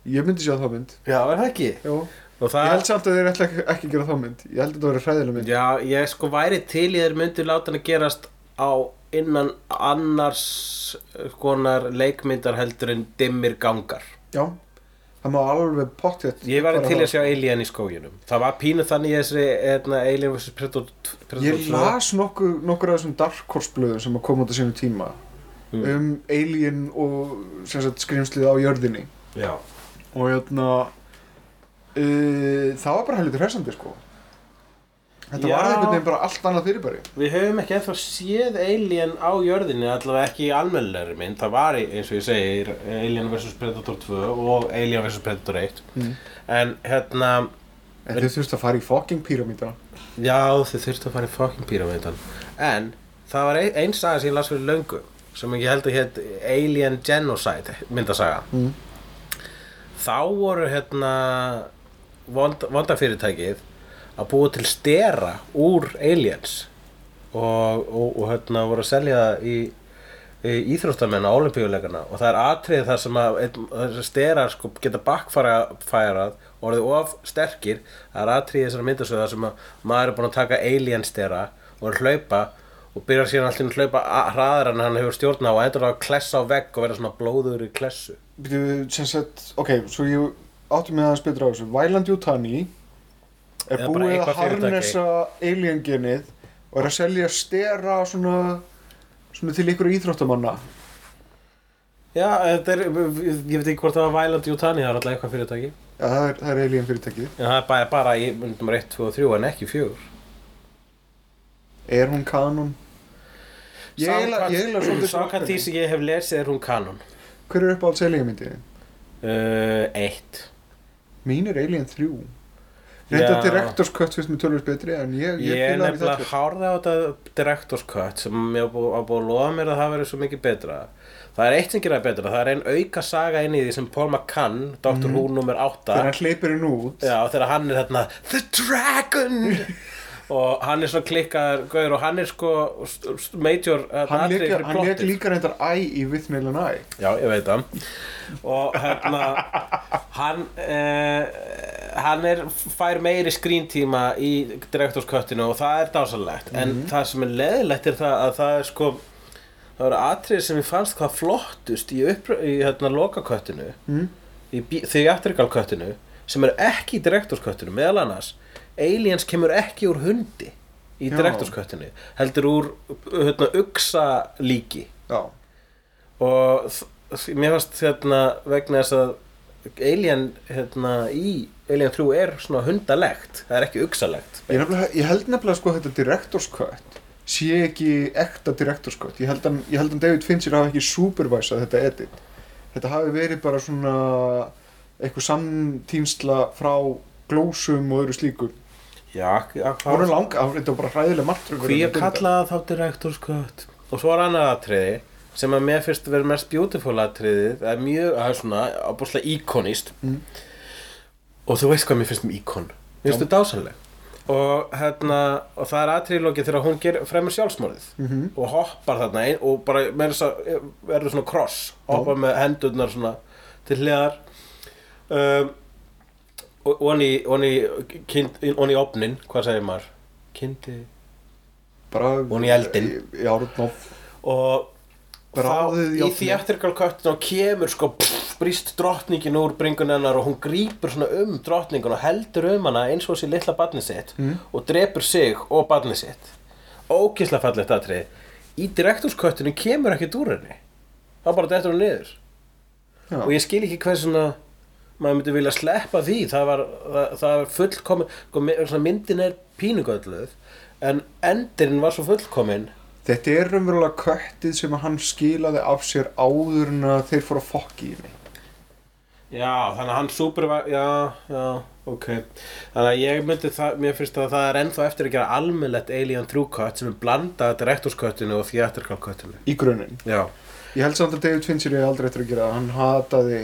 Ég myndi sjá þá mynd. Já, er það ekki? Já. Og Ég það, held samt að þeir ætla ekki, að gera þá mynd. Ég held að það verið hræðileg mynd. Já, ég sko væri til í þeir myndu láta hann að gerast á innan annars konar leikmyndar heldur en dimmir gangar. Já, það má alveg pottjætt Ég var til að sjá Alien í skóginum. Það var pínu þannig í þessi etna, Alien vs. Predator Ég 2. las nokkuð, nokkur af þessum Dark Horse blöðum sem að koma út á sínu tíma Mm. um Alien og skrimslið á jörðinni Já. og hérna uh, það var bara helviti hressandi sko Þetta Já. var einhvern veginn bara allt annað fyrirbæri Við höfum ekki ennþá séð Alien á jörðinni, allavega ekki í almennilegri mynd. Það var, eins og ég segi, Alien vs. Predator 2 og Alien vs. Predator 1. Mm. En hérna, En þau þurftu að fara í fucking píramíta Já, þið þurftu að fara í fucking píramítan En það var ein, ein saga sem ég las fyrir löngu sem ég held að hétt Alien Genocide myndasaga Mm. Þá voru hérna vond, vondafyrirtækið að búa til stera úr aliens. Og, og, og hérna voru að selja það í, í íþróttamenn á olimpíuleikana og það er atriðið þar sem að þessar sterar sko geta backfærað og orðið of sterkir. Það er atriðið þessar myndasöða sem að maður er búin að taka alien stera og er að hlaupa og byrjar síðan alltaf að hlaupa hraðar en hann hefur stjórn á og endur að klessa á vegg og vera svona blóður í klessu. Býtu, sem sagt, ok, svo ég átti mig aðeins betur á þessu. Væland Jutani er búið að fyrirtæki. harnessa alien genið og er að selja stera svona svona til ykkur íþróttamanna? Já, er, ég veit ekki hvort það var Violent Jutani, það er alltaf eitthvað fyrirtæki. Já, það er, það er alien fyrirtækið. En það er bara, bara í myndum 1, 2 og 3 en ekki 4 Er hún kanon? Ég eiginlega- ég hef lesið er hún kanon. Hver er uppáhalds alien myndið? uh, 1 Mín er Alien 3 Reynda Cut fyrst með tölvist betri en ég, Ég, er nefnilega hárði á þetta Director's Cut sem ég á búið að lofa mér að það verið svo mikið betra. Það er eitt sem gera það betra, það er ein auka saga inn í því sem Paul McCann, Dr. Who nummer 8 Þegar hann hleypir henn út. Já, þegar hann er þarna The Dragon og hann er svona klikkaður gauður og hann er sko major uh, Hann leik, líka reyndar æ í With Nail and I Já, ég veit það. Og hérna hann uh, hann er fær meiri skríntíma í direktorsköttinu og það er dásalegt en það sem er leðilegt er það að það er sko það eru atriði sem ég fannst hvað flottust í, í hérna lokaköttinu Mm. í theatrical-köttinu sem er ekki í direktorsköttinu meðal annars Aliens kemur ekki úr hundi í direktorsköttinu heldur úr hérna, uksa líki Já, og mér fannst hérna vegna þess að Alien hérna í Alien 3 er svona hundalegt það er ekki uksalegt ég, ég held nefnilega sko þetta Directors Cut sé ekki ekta Directors Cut ég held að, ég held að David Fincher hafi ekki supervisað þetta edit. Þetta hafi verið bara svona eitthvað samtínsla frá glósum og öðru slíku já, það voru langa, þetta var bara hræðilega margt hví að kalla það þá Director's Cut? Og svo er annað atriði sem að mér fyrst verið mest beautiful atriðið það er mjög, það er svona ábúrslega íkonist. Mm. og þú veist hvað mér finnst um íkon. Mér finnst þetta dásanleg og, hérna, og það er atriðilóki þegar hún ger, fremur sjálfsmorðið mm -hmm. og hoppar þarna ein, og bara að verður svona kross hoppar með hendurnar svona til hliðar. Um, og hann í opnin hvað segir maður? Kyndi bara Hún í eldinn. já, já, og Ráðið í þá í cutinu og kemur sko pff, brýst drottningin úr bringun hennar og hún grípur svona um drottningun og heldur um hana eins og sér litla barni sitt og drepur sig og barni sitt. Ókísla fallegt atrið í direktorsköttinu kemur ekkert úr henni. Það bara dettur hún niður. Já. og ég skil ekki hvers svona maður myndi vilja sleppa því það var, það, það var fullkomin sko, myndin er pínugölluð en endurinn var svo fullkomin Þetta er raunverulega köttið sem hann skilaði af sér áður en þeir fóru að fokki í mig. já, þannig að hann supervæ já, já, ok þannig að ég myndi það, mér finnst að það er ennþá eftir að gera almennlegt Alien True Cut sem er blandað direktorsköttinu og cuttinu Í grunninn. já, Ég held samt að David Fincher er aldrei eftir að gera. Hann hataði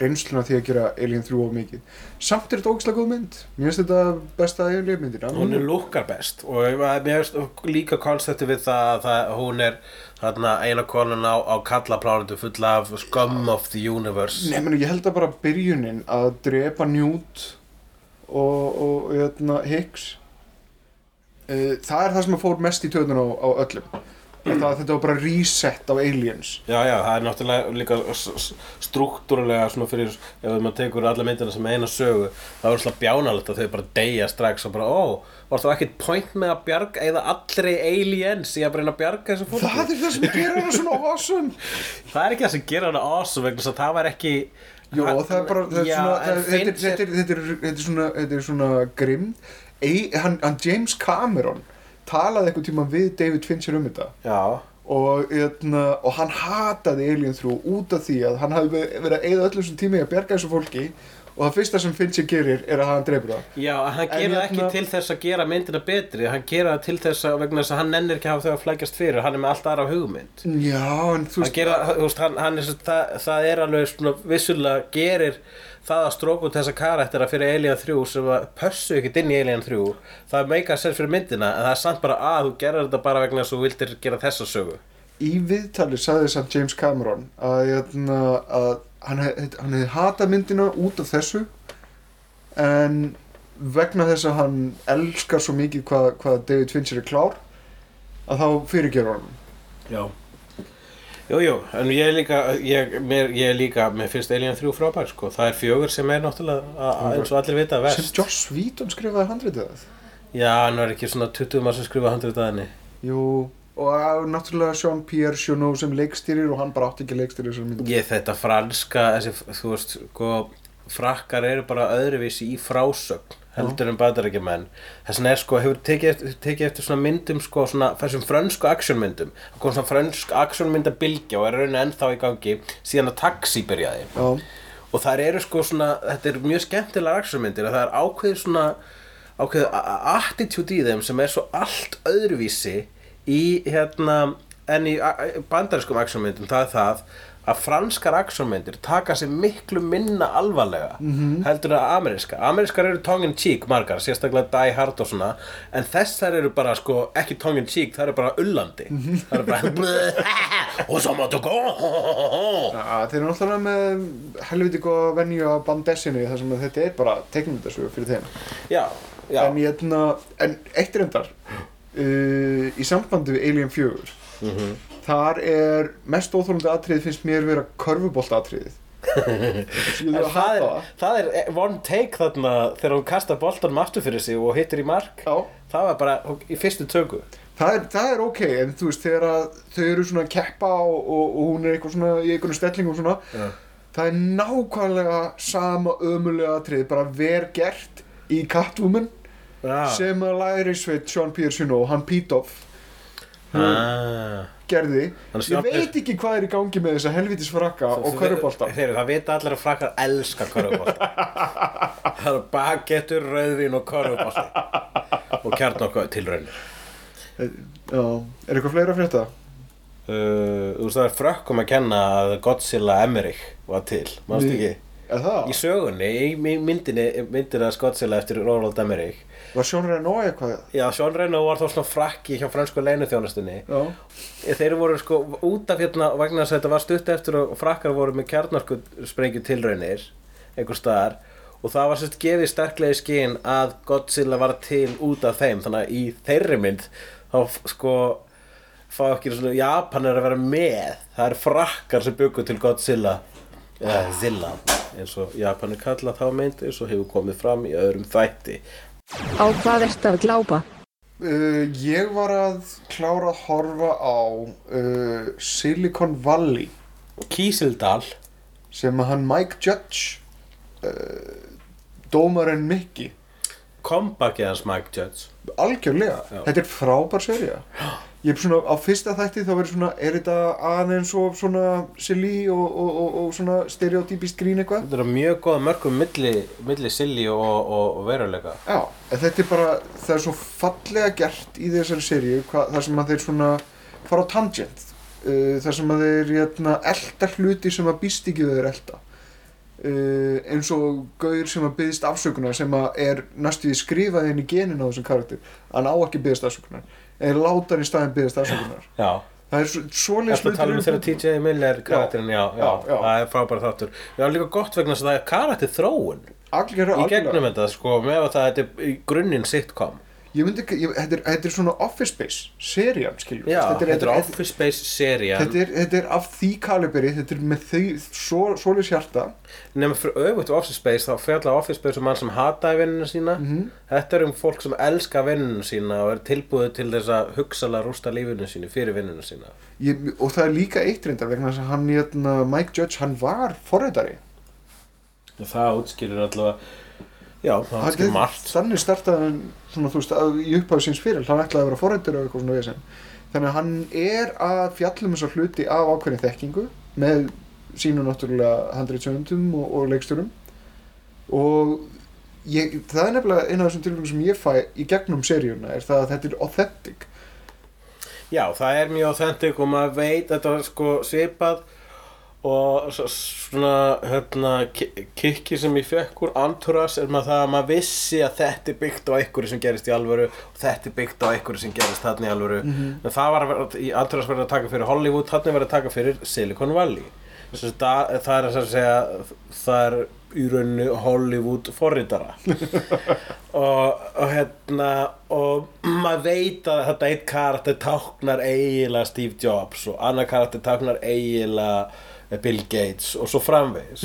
reynsluna því að gera Alien 3 of mikið. Samt er þetta ógislega góð mynd. Mér finnst þetta besta Alien myndina. hún er lukkar best og mér finnst líka koncepti við það að hún er þarna eina konan á, á kallaplánutu full af scum of the universe Nei, meni, ég held að bara byrjunin að drepa Newt og, og jötna, Hicks uh, það er það sem að fór mest í töðun á, á öllum þetta var bara reset á aliens. Já, já, það er náttúrulega líka s- s- struktúrulega svona fyrir ef maður tekur alla myndina sem eina sögu þá er svona bjánalegt að þau bara deyja strax og bara, ó, var það ekkert point með að bjarga eða allri aliens í að bara að bjarga þessu fólki? Það er það sem gerir hana svona awesome. Það er ekki það sem gerir hana awesome vegna það var ekki Jó, það er bara það það, þetta, er, svona þetta er svona grimm. Hann James Cameron talaði eitthvað tíma við David Fincher um þetta. Já, og, jötna, og hann hataði Alien 3 út af því að hann hafði verið að eyða öllum þessum tíma í að bjarga þessu fólki og það fyrsta sem Fincher gerir er að hann dreipur það. Já, hann gerir það ekki hérna- til þess að gera myndina betri. Hann gerir það til þess að vegna þess að hann nennir ekki að hafa þau að flækjast fyrir. Hann er með allt aðra hugmynd. Já, en þú gera, veist, það, það er alveg svona vissulega gerir það að stróku þessa karaktera fyrir Alien 3 sem að pössu ekkert inn í Alien 3 það meika sens fyrir myndina en það er samt bara að þú gerir þetta bara vegna þess að þú vildir gera þessa sögu. Í viðtali sagði samt James Cameron að, jötna, að hann, hef, hann hefði hatað myndina út af þessu en vegna þess að hann elskar svo mikið hvað, hvað David Fincher er klár að þá fyrirgerur hann já Jú, jú, en ég er líka, ég, mér, ég er líka, mér finnst Alien 3 frábær, sko. Það er fjögur sem er náttúrulega, eins og allir vita, sem verst. Joss Whedon skrifaði handritið að Já, hann var ekki svona 20 maður sem skrifa handrið að henni. Jú, og náttúrulega Sean Pierre Sionneau sem leikstýrir og hann bara átti ekki leikstýrir. Ég þetta franska, þessi, þú veist, sko, frakkar eru bara öðruvísi í frásögn heldur en bandarækjumenn þess vegna er sko, hefur tekið eftir, tekið eftir svona myndum sko, svona þessum frönsku actionmyndum. Það kom svona frönsk actionmyndabilgja og er raunin ennþá í gangi. Síðan að taxi byrjaði. Já, og það eru sko svona, þetta er mjög skemmtilega actionmyndir að það er ákveðið svona a- attitude í þeim sem er svo allt öðruvísi í hérna en í a- a- bandarískum actionmyndum það er það að franskar actionmyndir taka sig miklu minna alvarlega heldur en að ameríska. Amerískar eru tongue in cheek margar sérstaklega Die Hard og svona en þessar eru bara sko ekki tongue in cheek það eru bara ullandi. Það eru bara og svo máttu ja, þeir eru náttúrulega með helviti góða venju á bandessinu þar sem þetta er bara teiknumyndasögu fyrir þeim. já, já. En, ég, en eitt reyndar, uh, í sambandi við Alien 4, Mhm. þar er mest óþólandi atriðið finnst mér vera körfubolt atriðið. Það er, það. er one take þarna þegar hún kastar boltanum aftur fyrir sig og hittir í mark Já. það var bara í fyrstu töku Það er, það er ok, en þú veist, þegar þau eru svona að keppa og, og, og hún er eitthvað svona í einhvern stellingum svona, Já. það er nákvæmlega sama ömulega atrið, bara ver gert í Catwoman ah. sem að læri sveit Sean Pearson og hann Pitoff ah. gerði. Ég veit ekki hvað er í gangi með þessa helvitis frakka og körfubolta. Þeir, það vita allir að frakkar elska körfubolta það eru bagettur, rauðvín og körfubolti og kjarn okkur tilraunir Já, er eitthvað fleira að frétta? uh, þú veist það er frökkum að kenna að Godzilla Emmerich var til mástu Við- ekki? Í sögunni, í my- myndinni myndina Godzilla eftir Roald Emmerich. Var Sean Reno eitthvað? Já, Sean Reno var þá svona frakki hjá fransku leinuþjónustunni Já. Þeir voru sko út af hérna vegna þess að þetta var stutt eftir og frakkar voru með kjarnarku sprengju tilraunir einhver staðar og það var sérst gefið sterklega í skinn að Godzilla var til út af þeim. Þannig að í þeirri mynd þá sko fá ekki svona Japanir að vera með. Það er frakkar sem byggu til Godzilla eða Zilla eins og Japanir kalla þá mynd eins og hefur komið fram í öðrum þætti. Á hvað ertu að glápa? Uh, ég var að klára að horfa á uh, Silicon Valley. Kísildal. Sem að hann Mike Judge uh, dómarinn Mickey. Comebackið hans Mike Judge. Algjörlega, Já. þetta er frábær serja ég er svona, á fyrsta þætti þá verður svona, er þetta aðeins og svona silly og, og, og, og svona stereotypist grín eitthvað? Þetta er mjög góða mörgum milli, milli silly og, veruleika. Já, en þetta er bara, það er svo fallega gert í þessari seríu, þar sem að þeir svona fara á tangent, uh, þar sem að þeir hérna, elda hluti sem að býst ekki þeir elda. Uh, eins og gaur sem að byggðist afsökunar sem að er næstu því skrifað inn í genin á þessum karakter. Hann á ekki byggðist afsökunar en látar í staðin byggðist afsökunar. Já, það er svo, svoleiðis Þetta tala um þegar TJ Miller karakterinn, já, já, Já, það er frábæra þáttur. Já, líka gott vegna að það er karakter þróun í gegnum þetta, sko, með að það þetta er í grunninn sitcom ég myndi ekki, ég, þetta, er, þetta er svona office space serían, skilur Já, þetta er, þetta er Office Space serían. Þetta er, þetta er af því kaliberi þetta er með því svo, svoleiðis hjarta. Nefnum fyrir öfugt Office Space þá fjalla Office Space um mann sem hataði vinnuna sína. Mhm. Þetta er um fólk sem elska vinnuna sína og er tilbúið til þess að hugsalega rústa lífinu sínu fyrir vinnuna sína. Ég, og það er líka eitt reyndar vegna þess að hann, hérna, Mike Judge, hann var forrætari og það útskýrir allavega Já, það útskýrir margt. þannig startaði hann svona, þú veist, að, í upphæðu síns fyrir hann ætlaði að vera forrætari og eitthvað svona vesen. Þannig að hann er að fjallum þessar hluti af ákveðin þekkingu með sínu náttúrulega handreitsöndum og, og leikstjórum. Og ég, það er nefnilega eina af þessum tilfengum sem ég fæ í gegnum seríuna er það að þetta er authentic. Já, það er mjög authentic og maður veit þetta var sko svipað og svona hérna ki- kikki sem ég fekk úr Anturas er maður það að maður vissi að þetta er byggt á einhverju sem gerist í alvöru og þetta er byggt á einhverju sem gerist þarna í alvöru. En það var að í Anturas verið að taka fyrir Hollywood þarna verið að taka fyrir Silicon Valley. Þess að það, það er að segja það er í rauninu Hollywood forritara. Og, og hérna og maður veit að þetta eitt karakter táknar eiginlega Steve Jobs og annar karakter táknar eiginlega Bill Gates og svo framvegis.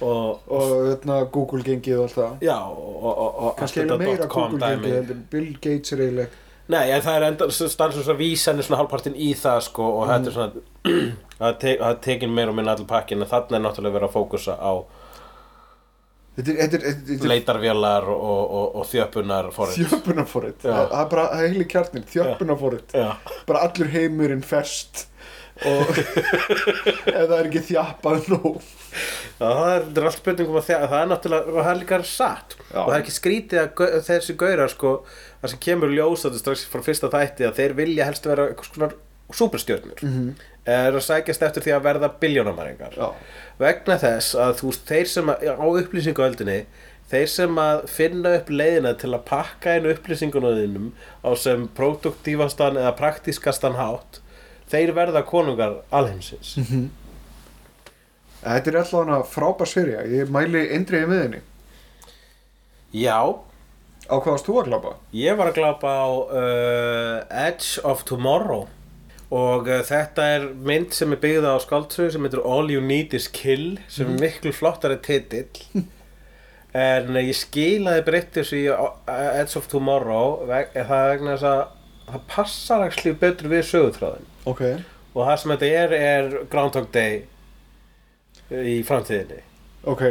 Og, og og hérna, Google gengið og allt það. Já og, allt þetta dot-com Google dæmi. Bill Gates er eiginlega Nei, en það er enda stannsum að vísan er svona hálfpartinn í það sko og þetta er svona það te- tekin meir og minna allir pakkin en þarna er náttúrulega verið að fókusa á þetta er, þetta er, þetta er leitarvélar og, og, og þjöpunar forrið þjöppunarforrit. Já. það það er bara, það er heili kjarnir, þjöppunarforrit. Já, bara allur heimurinn ferst og ef það er ekki þjappað nóg Já, það er, er allt spurningum að það er náttúrulega, og það er líka satt. Já. og það er ekki skrítið að þessi gaurar sko, það sem kemur ljós þetta strax frá fyrsta þætti að þeir vilja helst vera eitthvað svona superstjörnur. Mhm. er að sækjast eftir því að verða biljónamæringar vegna þess að þú veist, þeir sem að, á upplýsinguöldinni þeir sem að finna upp leiðina til að pakka inn upplýsingunum á sem produktífastan eða praktískastan hátt þeir verða konungar alheimsins. Þetta er alltaf frábær serja ég mæli eindriði með henni. Já, á hvað varst þú að glapa? Ég var að glapa á uh, Edge of Tomorrow. Og uh, þetta er mynd sem er byggð á skáldsögu sem heitir All You Need Is Kill sem er miklu flottari titill. En uh, ég skilaði þessu í uh, Edge of Tomorrow veg, það vegna þess að það passar ekki betur við sögutráðin ok, og það sem þetta er er Groundhog Day í framtíðinni. Ok.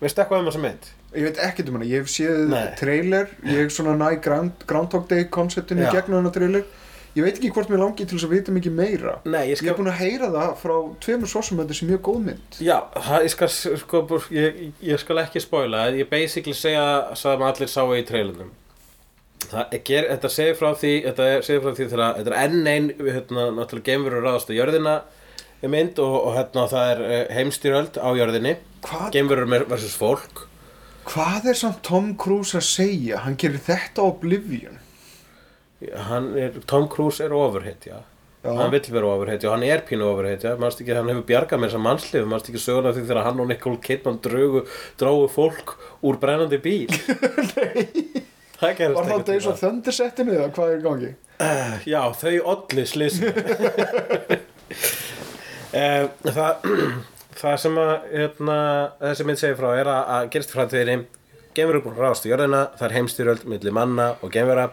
Veistu eitthvað um þessa mynd? ég veit ekkert um hana, ég hef séð Nei. trailer. Ég hef svona næ Ground, Groundhog Day konceptinu gegnum hana trailer. Ég veit ekki hvort mér langi til þess að vita mikið meira. Nei, ég ég skal hef búin að heyra það frá tveimur svo sem sé mjög góð mynd. Já, það, ég, skal, sko, ég, ég skal ekki spoila ég basically segja sem allir sáu í trailernum það er, ger, þetta segir frá því þetta segir frá því þegar þetta er enn ein hérna, náttúrulega geimverur ráðast á jörðina mynd og, og hérna það er eh, heimstyröld á jörðinni. Hvað, geimverur versus fólk. Hvað er samt Tom Cruise að segja? Hann gerir þetta á Oblivion. Hann er, Tom Cruise er ofurhetja. Já. hann vill vera ofurhetja og hann er pínu ofurhetja. Mannst ekki hann hefur bjargað með þessa mannslif mannst ekki söguna því þegar hann og Nicole Kidman drögu, drógu fólk úr brennandi bíl? Nei Það gerist var það einhvern Days tímann. of Thunder settinu eða hvað er gangi Já, þau olli slísinu um, það, það sem að hérna, þessi mynd segir frá er að, að gerist framtíðinni gemur upp rást í jörðina, það er heimstyrjöld milli manna og gemvera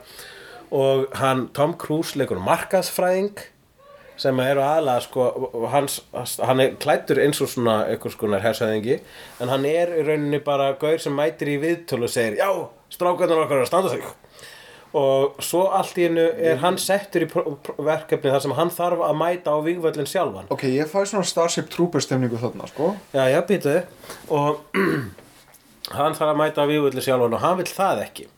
og hann Tom Cruise leikur markaðsfræðing sem eru aðlega sko, hans, hann er klættur eins og svona einhvers konar hersæðingi en hann er í rauninni bara gaur sem mætir í viðtölu og segir já, strákarnar okkar er að standa sig. Og svo allt í hennu er hann settur í verkefni þar sem hann þarf að mæta á vígvöllin sjálfan. Ok, ég fæ svona Starship Trooper stemningu þarna, sko. Já, já, býtu og hann þarf að mæta á vígvöllin sjálfan og hann vill það ekki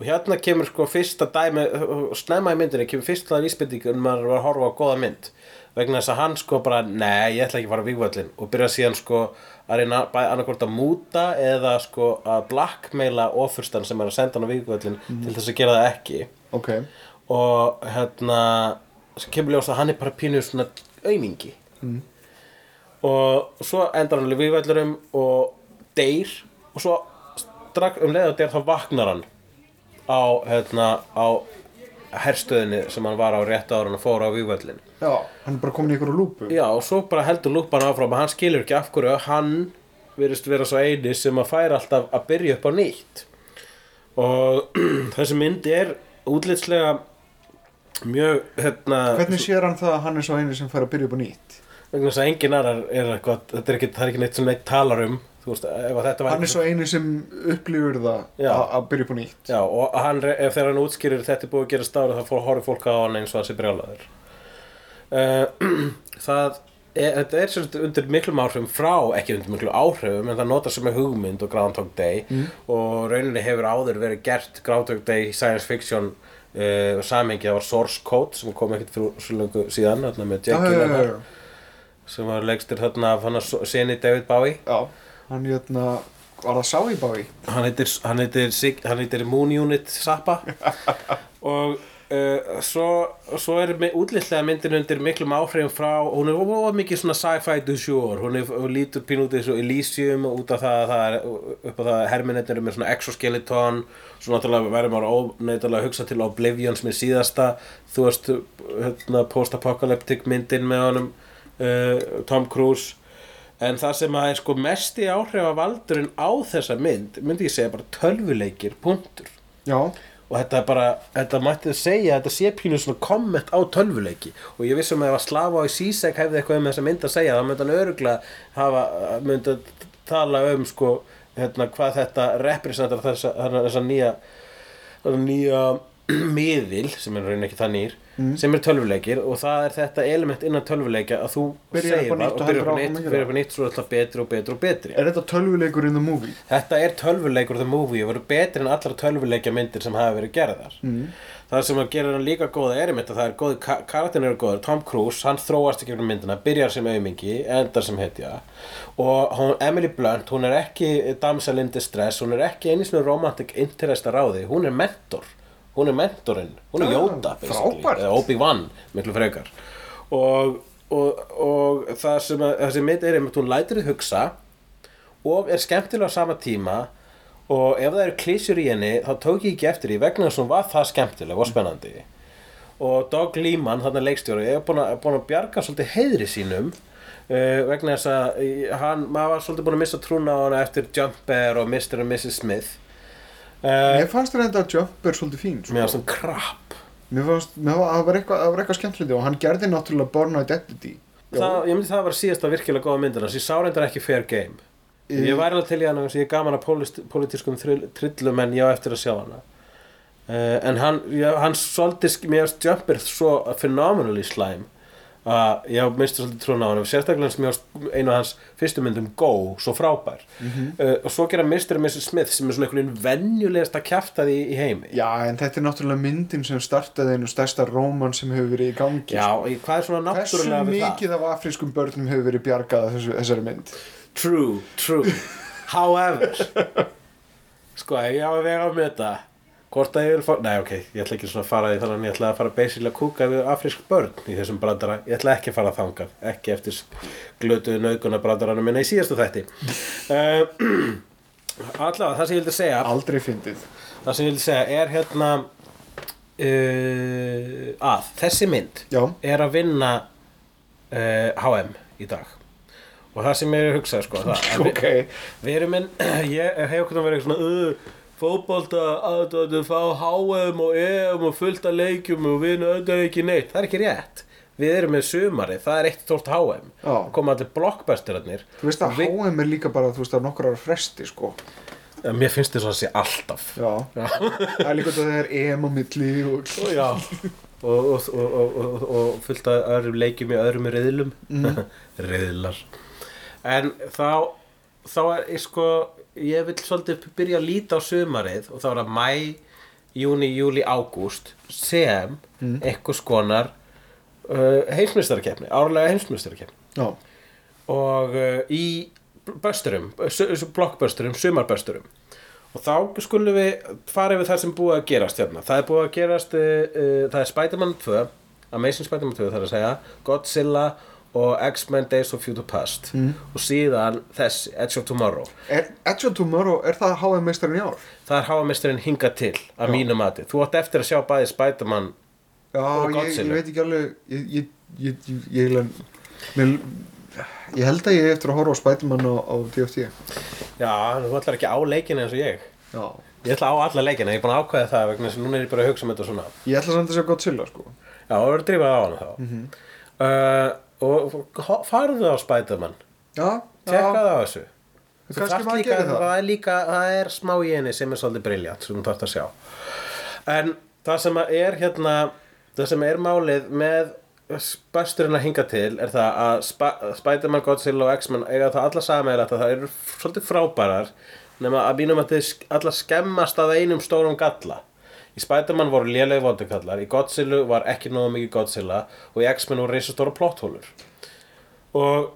og hérna kemur sko fyrsta dæmi og snemma í myndinni kemur fyrsta vísbending um að maður var að horfa á góða mynd. Vegna þess að hann sko bara, nei, ég ætla ekki að fara á vígvöllin og byrja síðan sko að reyna bæði annarkvort að múta eða sko að blackmaila ofurstan sem er að senda hann á vígvöllin til þess að gera það ekki. Ok, og hérna sem kemur ljós að hann er bara pínu svona aumingi. Mm. og svo endar hann alveg vígvellurum og deyr. Og svo strax um leið og deyr þá vaknar hann á, hérna, á herstöðinni sem hann var á rétt ára hann fór á vígvellin já, hann er bara komin í ykkur lúpu. Já og svo bara heldur lúpan áfram og hann skilur ekki af hverju hann virðist vera svo eini sem að færa alltaf að byrja upp á nýtt. Og þessi mynd er útlitslega mjög hérna Hvernig sér hann það að hann er svo eini sem fær að byrja upp á nýtt? vegna þess að engin annar er eitthvað þetta er ekki, það er ekki neitt sem neitt talar um veist, ef að þetta var Hann er svo eini sem upplifur það að byrja upp á nýtt. Já, og hann, ef þegar hann útskýrir þetta er búið að gera stára þá fór horfið fólk á hann eins og hann sé brjálaður. Uh, það er, þetta er sagt undir miklum áhrifum frá, ekki undir miklum áhrifum en það notar sem er hugmynd og Groundhog Day. Og rauninni hefur áður verið gert Groundhog Day science fiction uh, samengi, það var Source Code sem kom ekkert fyrir svo lengu síðan með Jake Gyllenhaal sem var leikstir þarna af hann að sinni David Bowie. Já Hann hérna, var það sá í bái? hann heitir, hann heitir, Sig- hann heitir Moon Unit Sappa og uh, svo, svo er útlitlega myndin undir miklum áhrifum frá hún er of mikið svona sci-fi du jour. Hún er hún lítur pín út eins og Elysium út af það að það er upp á það að herminetnir með svona exoskeleton. Svo náttúrulega verður maður óneittalega að hugsa til Oblivion sem er síðasta þú veist hérna, post-apocalyptic myndin með honum uh, Tom Cruise En það sem að er sko mesti áhrifavaldurinn á þessa mynd, myndi ég segja bara tölvuleikir, punktur. Já, Og þetta er bara, þetta mætti segja, þetta sé pínu svona komment á tölvuleiki. Og ég vissum að ef að Slava og Sisek hefði eitthvað um þessa mynd að segja, þá myndi hann öruglega hafa, myndi að tala um sko, hérna, hvað þetta representar þessa, þessa, nýja, nýja miðil, sem er raunin ekki það nýr, sem er tölvuleikir og það er þetta element innan tölvuleikja að þú segir það og og byrjar upp nýtt, gera byrjar upp nýtt, svo er alltaf betri og betri og betri. er þetta tölvuleikur in the movie? Þetta er tölvuleikur the movie og verður betri en allar tölvuleikja myndir sem hafa verið gerðar mm. Það sem gera hann líka góða er einmitt að það er góði, karakterin eru góður Tom Cruise, hann þróast ekki um myndina byrjar sem aumingi, endar sem hetja og hún, Emily Blunt hún er ekki damsel in distress hún er ekki einu svona romantic interest að ráði hún er mentor, hún er mentorinn hún er frábært. eða Obi-Wan miklu frekar og, og, og það sem þessi mynd er einmitt hún lætur þið hugsa og er skemmtilega á sama tíma og ef það eru klísjur í henni þá tók ég ekki eftir því vegna þess að hún var það skemmtileg og spennandi og Doug Liman, þarna leikstjóri er búin að, búin að bjarga svolítið heiðri sínum uh, vegna þess að hann, maður var svolítið búin að missa trúna á hana eftir Jumper og Mr. og Mrs. Smith Mér fannst þetta að Jumper svolítið fín sko. mér var svona krap. Mér fannst, mér var, það var eitthvað, það var eitthvað skemmtilegt og hann gerði náttúrulega Born Identity. Það, ég myndi það að vera síðasta virkilega góða myndina þess ég sá reyndar ekki fair game. Í- ég væri alveg til í þess að ég er gaman að pólitískum þrill- trillum en ég á eftir að sjá hana. Uh, en hann, já, hann svolítið mér varst Jumper svo phenomenally slæm að ég misti svolítið trúna á hann sérstaklega sem ég varst einu af hans fyrstu myndum Go, svo frábær uh, og svo gera Mr. og Mrs. Smith sem er svona einhvern veginn venjulegast að kjafta því í heimi Já, en þetta er náttúrulega myndin sem startaði einu stærsta róman sem hefur verið í gangi Já, í- hvað er svona Hversu náttúrulega við það? mikið af afrískum börnum hefur verið bjargað af þessu, þessari mynd? True, true However Sko, ég á að vega á með þetta Hvort að ég vil fá Nei, ok, ég ætla ekki svona að fara því Þannig að ég ætla að fara basically að kúka við afrísk börn Í þessum brandara, ég ætla ekki að fara þangað Ekki eftir glötuðu nauguna brandaranum minna í síðastu þætti. Uh, Allavega, það sem ég vildi segja Aldrei fyndið. Það sem ég vildi segja er hérna uh, Að þessi mynd Já, er að vinna uh, HM í dag. Og það sem ég er að hugsa sko, það, að Ok, við, við erum en ég hef okkur verið svona uh, fótbolta að að fá HM og EM og fullt af leikjum og við nöðum ekki neitt, það er ekki rétt. Við erum með sumari, það er eitt stórt HM Já. það koma allir blockbusterarnir. Þú veist að Við- HM er líka bara, þú veist, að nokkur ára fresti, sko. Ja, mér finnst þess að sé alltaf. Já. Það er líka þetta að það er EM á milli og... Já. Og, og, og, og, og, og fullt af öðrum leikjum í öðrum riðlum. Mm. riðlar. En þá þá er sko ég vil svolítið byrja að líta á sumarið og þá er það mæ, júni, júli, ágúst sem mm. einhvers konar uh, heimsmyndstarkeppni, árlega heimsmyndstarkeppni Já. og uh, í bösturum, blokkbösturum, sumarbösturum og þá skulum við fara yfir það sem búið að gerast hérna það er búið að gerast uh, uh, það er Spider-Man 2 Amazing Spider-Man 2 þar að segja Godzilla og X-Men Days of Future Past mm. og síðan þessi Edge of Tomorrow Er, Edge of Tomorrow, er það meistarinn í ár? það er háamisturinn hingað til að mínu mati þú átt eftir að sjá bæði Spider-Man Já, ég, ég veit ekki alveg, ég, ég, ég, ég held að ég eftir að horfa á Spiderman á, á DFT. já, þú ætlar ekki á leikina eins og ég Já. ég ætla á alla leikina, ég er búin að ákveða það vegna að núna er ég bara að hugsa um þetta svona Ég ætla samt að sjá Godzilla, sko. Já, það verður drifað á hana þá Mhm. uh, Og farðu á Spiderman. Já, Tjekkaðu á þessu. Maður líka, það. það er líka, það er smá í henni sem er svolítið briljant sem þú þarft að sjá. En það sem er hérna Það sem er málið með Besturinn að hinga til er það að Sp Spiderman, Godzilla og X-Men eiga það alla sameiginlegt að það eru svolítið frábærar nema að mínum að þið alla skemmast að einum stórum galla Í Spiderman voru lélegi vondukallar, í Godzilla var ekki nógu mikið Godzilla og í X-Men voru reisastóra plotthólur. Og,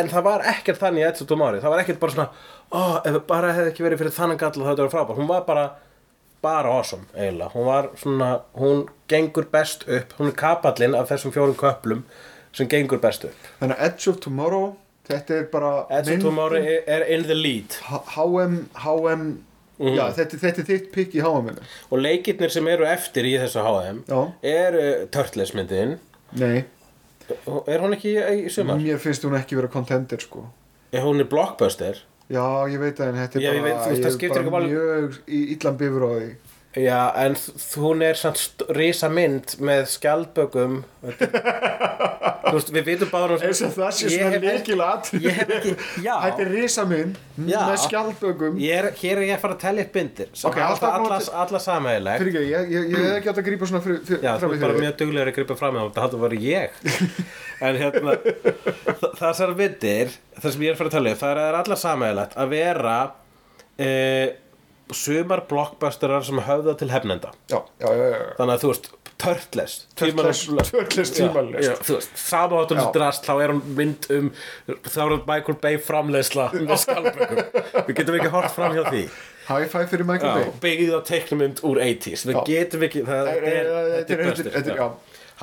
en það var ekkert þannig í Edge of Tomorrow, það var ekkert bara svona ó, ef það bara hefði ekki verið fyrir þannig galla þá þetta var frábær, hún var bara bara awesome eiginlega, hún var svona hún gengur best upp, hún er kapallinn af þessum fjórum köplum sem gengur best upp. Þannig að Edge of Tomorrow, þetta er bara... Edge of Tomorrow er, in the lead. HM, HM, Mhm. já, þetta, þetta er þitt pikk í HM-inu. og leikirnir sem eru eftir í þessu HM Já. eru Turtles-myndin Nei, er hún ekki í, í sumar? mér finnst hún ekki vera contender, sko. Er hún er blockbuster Já, ég veit það, en þetta er bara, veit, þú veist, er bara mjög í- illan bifur á því. Já, en hún er st- risa mynd með skjaldbökum Þú veist, við vitum báður Eins og það sé svona leikilat. Þetta er risaminn Já. með skjaldbökum. Er, hér er ég að fara að tellja upp myndir sem Ok, okay, alltaf alla, alla, móti- alla sameigileg Fyrir ekki, ég, ég, ég hef ekki átt að grípa svona fyrir, fyrir, Já, þú er bara mjög duglegur að gripa fram með það þetta var ég en hérna þessar myndir það sem ég er að fara að tala um, það er allar sameiglegt að vera e, sumar blockbusterar sem höfða til hefnenda Já, já, já, já. þannig að þú veist, Turtles Turtles- tímalist. Áttum Já. drast þá er hún mynd um þá er hún Michael Bay framleiðsla með skalbökum við getum ekki hort fram hjá því High five fyrir Michael Bay. byggðið á teiknumynd úr 80s við getum ekki, það er, er er- er-.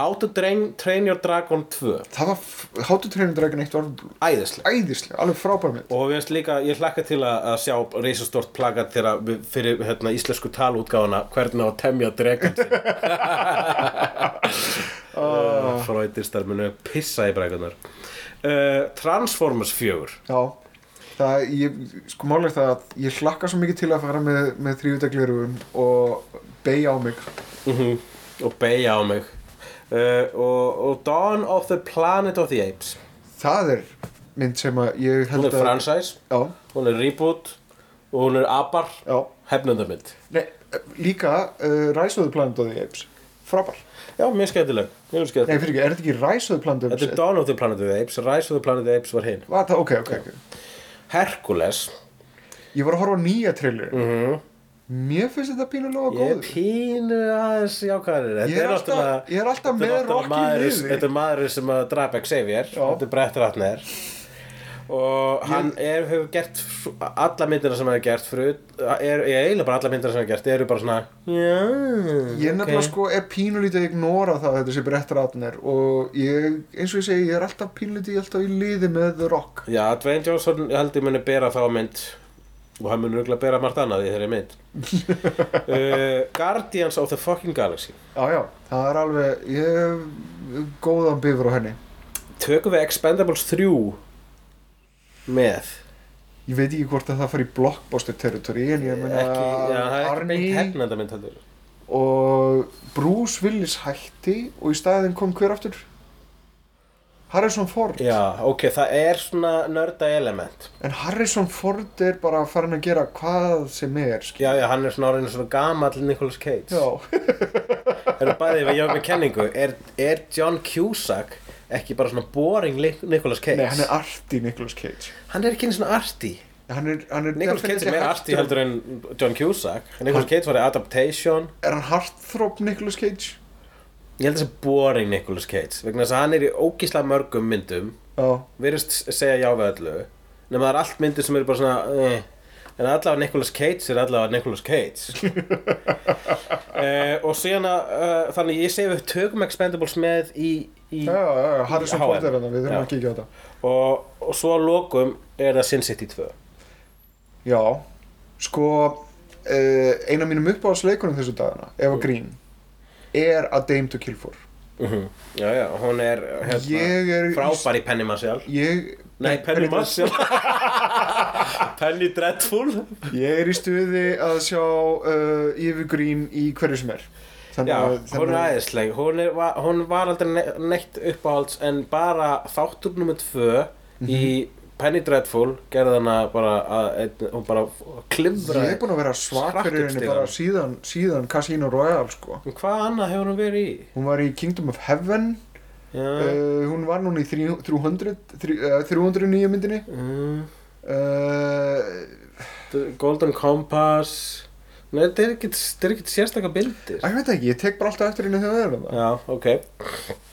How to train, train your dragon 2 Það var, How to Train Your Dragon 1 var æðislega æðislega, alveg frábær mynd. og við veist líka, ég hlakka til að, að sjá reisastort plakat þegar fyrir hérna, íslensku talútgáfuna hvernig á að temja dregan sin uh, fröytistar munu pissa í bregunar uh, Transformers 4 Já, það, ég, sko málega það að ég hlakka svo mikið til að fara með, með þrjúdaglerugun og beigja á mig. mm og beigja á mig uh, og, og Dawn of the Planet of the Apes Það er mynd sem að ég hún held er að... franchise, Já, hún er reboot og hún er abar Nei, líka uh, Rise of the Planet of the Apes. Frábær. já, mjög skemmtileg, er þetta ekki Rise of the Planet of the Þetta er Apes? Dawn of the Planet of the Apes Rise of the Planet of the Apes var hinn Var það, ok, ok, ok. Hercules Ég var að horfa nýja trailer. mm Mér finnst þetta pínulega Ég er góður. pínu aðeins jákvæður Ég er alltaf, ég er alltaf með maður, liði. Þetta er maður sem að drapa Xavier. Þetta er Brett Ratner Og hann er, hefur gert Alla myndina sem hefur gert frut, er, Ég eiginlega bara alla myndina sem hefur gert Eru bara svona Já, Ég er nefnilega sko, er pínulítið að ignora það að þetta sé Brett Ratner og ég, eins og ég segi, ég er alltaf pínulítið alltaf í liði með The Rock. Já, Dwayne Johnson ég held ég muni bera þá mynd og hann muni örugglega bera margt annað í þeirri mynd. Uh, Guardians of the fucking Galaxy. Já, já, það er alveg, ég hef góðan bifur á henni. Tökum við Expendables 3 með? Ég veit ekki hvort að það fari í blockbuster territory en ég beint Arnie og Bruce Willis hætti og í staðinn kom hver aftur Harrison Ford. Já, ok, það er svona nörda element. En Harrison Ford er bara farin að gera hvað sem er skil. Já, já, hann er svona orðinu svona gamall Nicolas Cage. Já, Það er bæðið við jáfnum með kenningu. Er, er John Cusack ekki bara svona boring Nicolas Cage? nei hann er arti Nicolas Cage. Hann er ekki svona hann er, hann er Nicolas Cage er meira heartthrob- heldur en John Cusack. Nicolas Cage var í Adaptation. Er hann heartthrob Nicolas Cage Ég held að það sé boring Nicolas Cage vegna þess að hann er í ógísla mörgum myndum. Já, virðist segja já við öllu nema það er allt myndir sem eru bara svona eh. en allavega Nicolas Cage er allavega Nicolas Cage. Uh, og síðan að uh, þannig ég segi við tökum Expendables með í, í já, já, já, Harrison HM. Ford er hann við þurfum Já. að kíkja á þetta. Og, og svo að lokum er það Sin City 2 já, sko uh, eina mínum uppáhaldsleikunum þessu dagana Eva Green er A Dame to Kill For. Mm já já, hún er hérna, er frábær í Penny Marshall ég, nei, Penny Marshall Penny Dreadful. Ég er í stuði að sjá uh, Eva Green í hverju sem er. Þannig Já, að hún er æðisleg. Hún, hún var aldrei ne neitt uppáhalds en bara þáttur nummer tvö í Penny Dreadful gerði hana bara að hún bara klifra ég er búin að vera svak Sprakk fyrir upp henni bara síðan, síðan Casino Royale sko. Hvað annað hefur hún verið í? hún var í Kingdom of Heaven. Uh, hún var núna í 300, 300, uh, 309 myndinni. Mm, uh, Golden Compass. Nei, þetta er er ekkit sérstakka bildir ég veit ekki, ég tek bara alltaf eftir henni þegar það er það Já, ok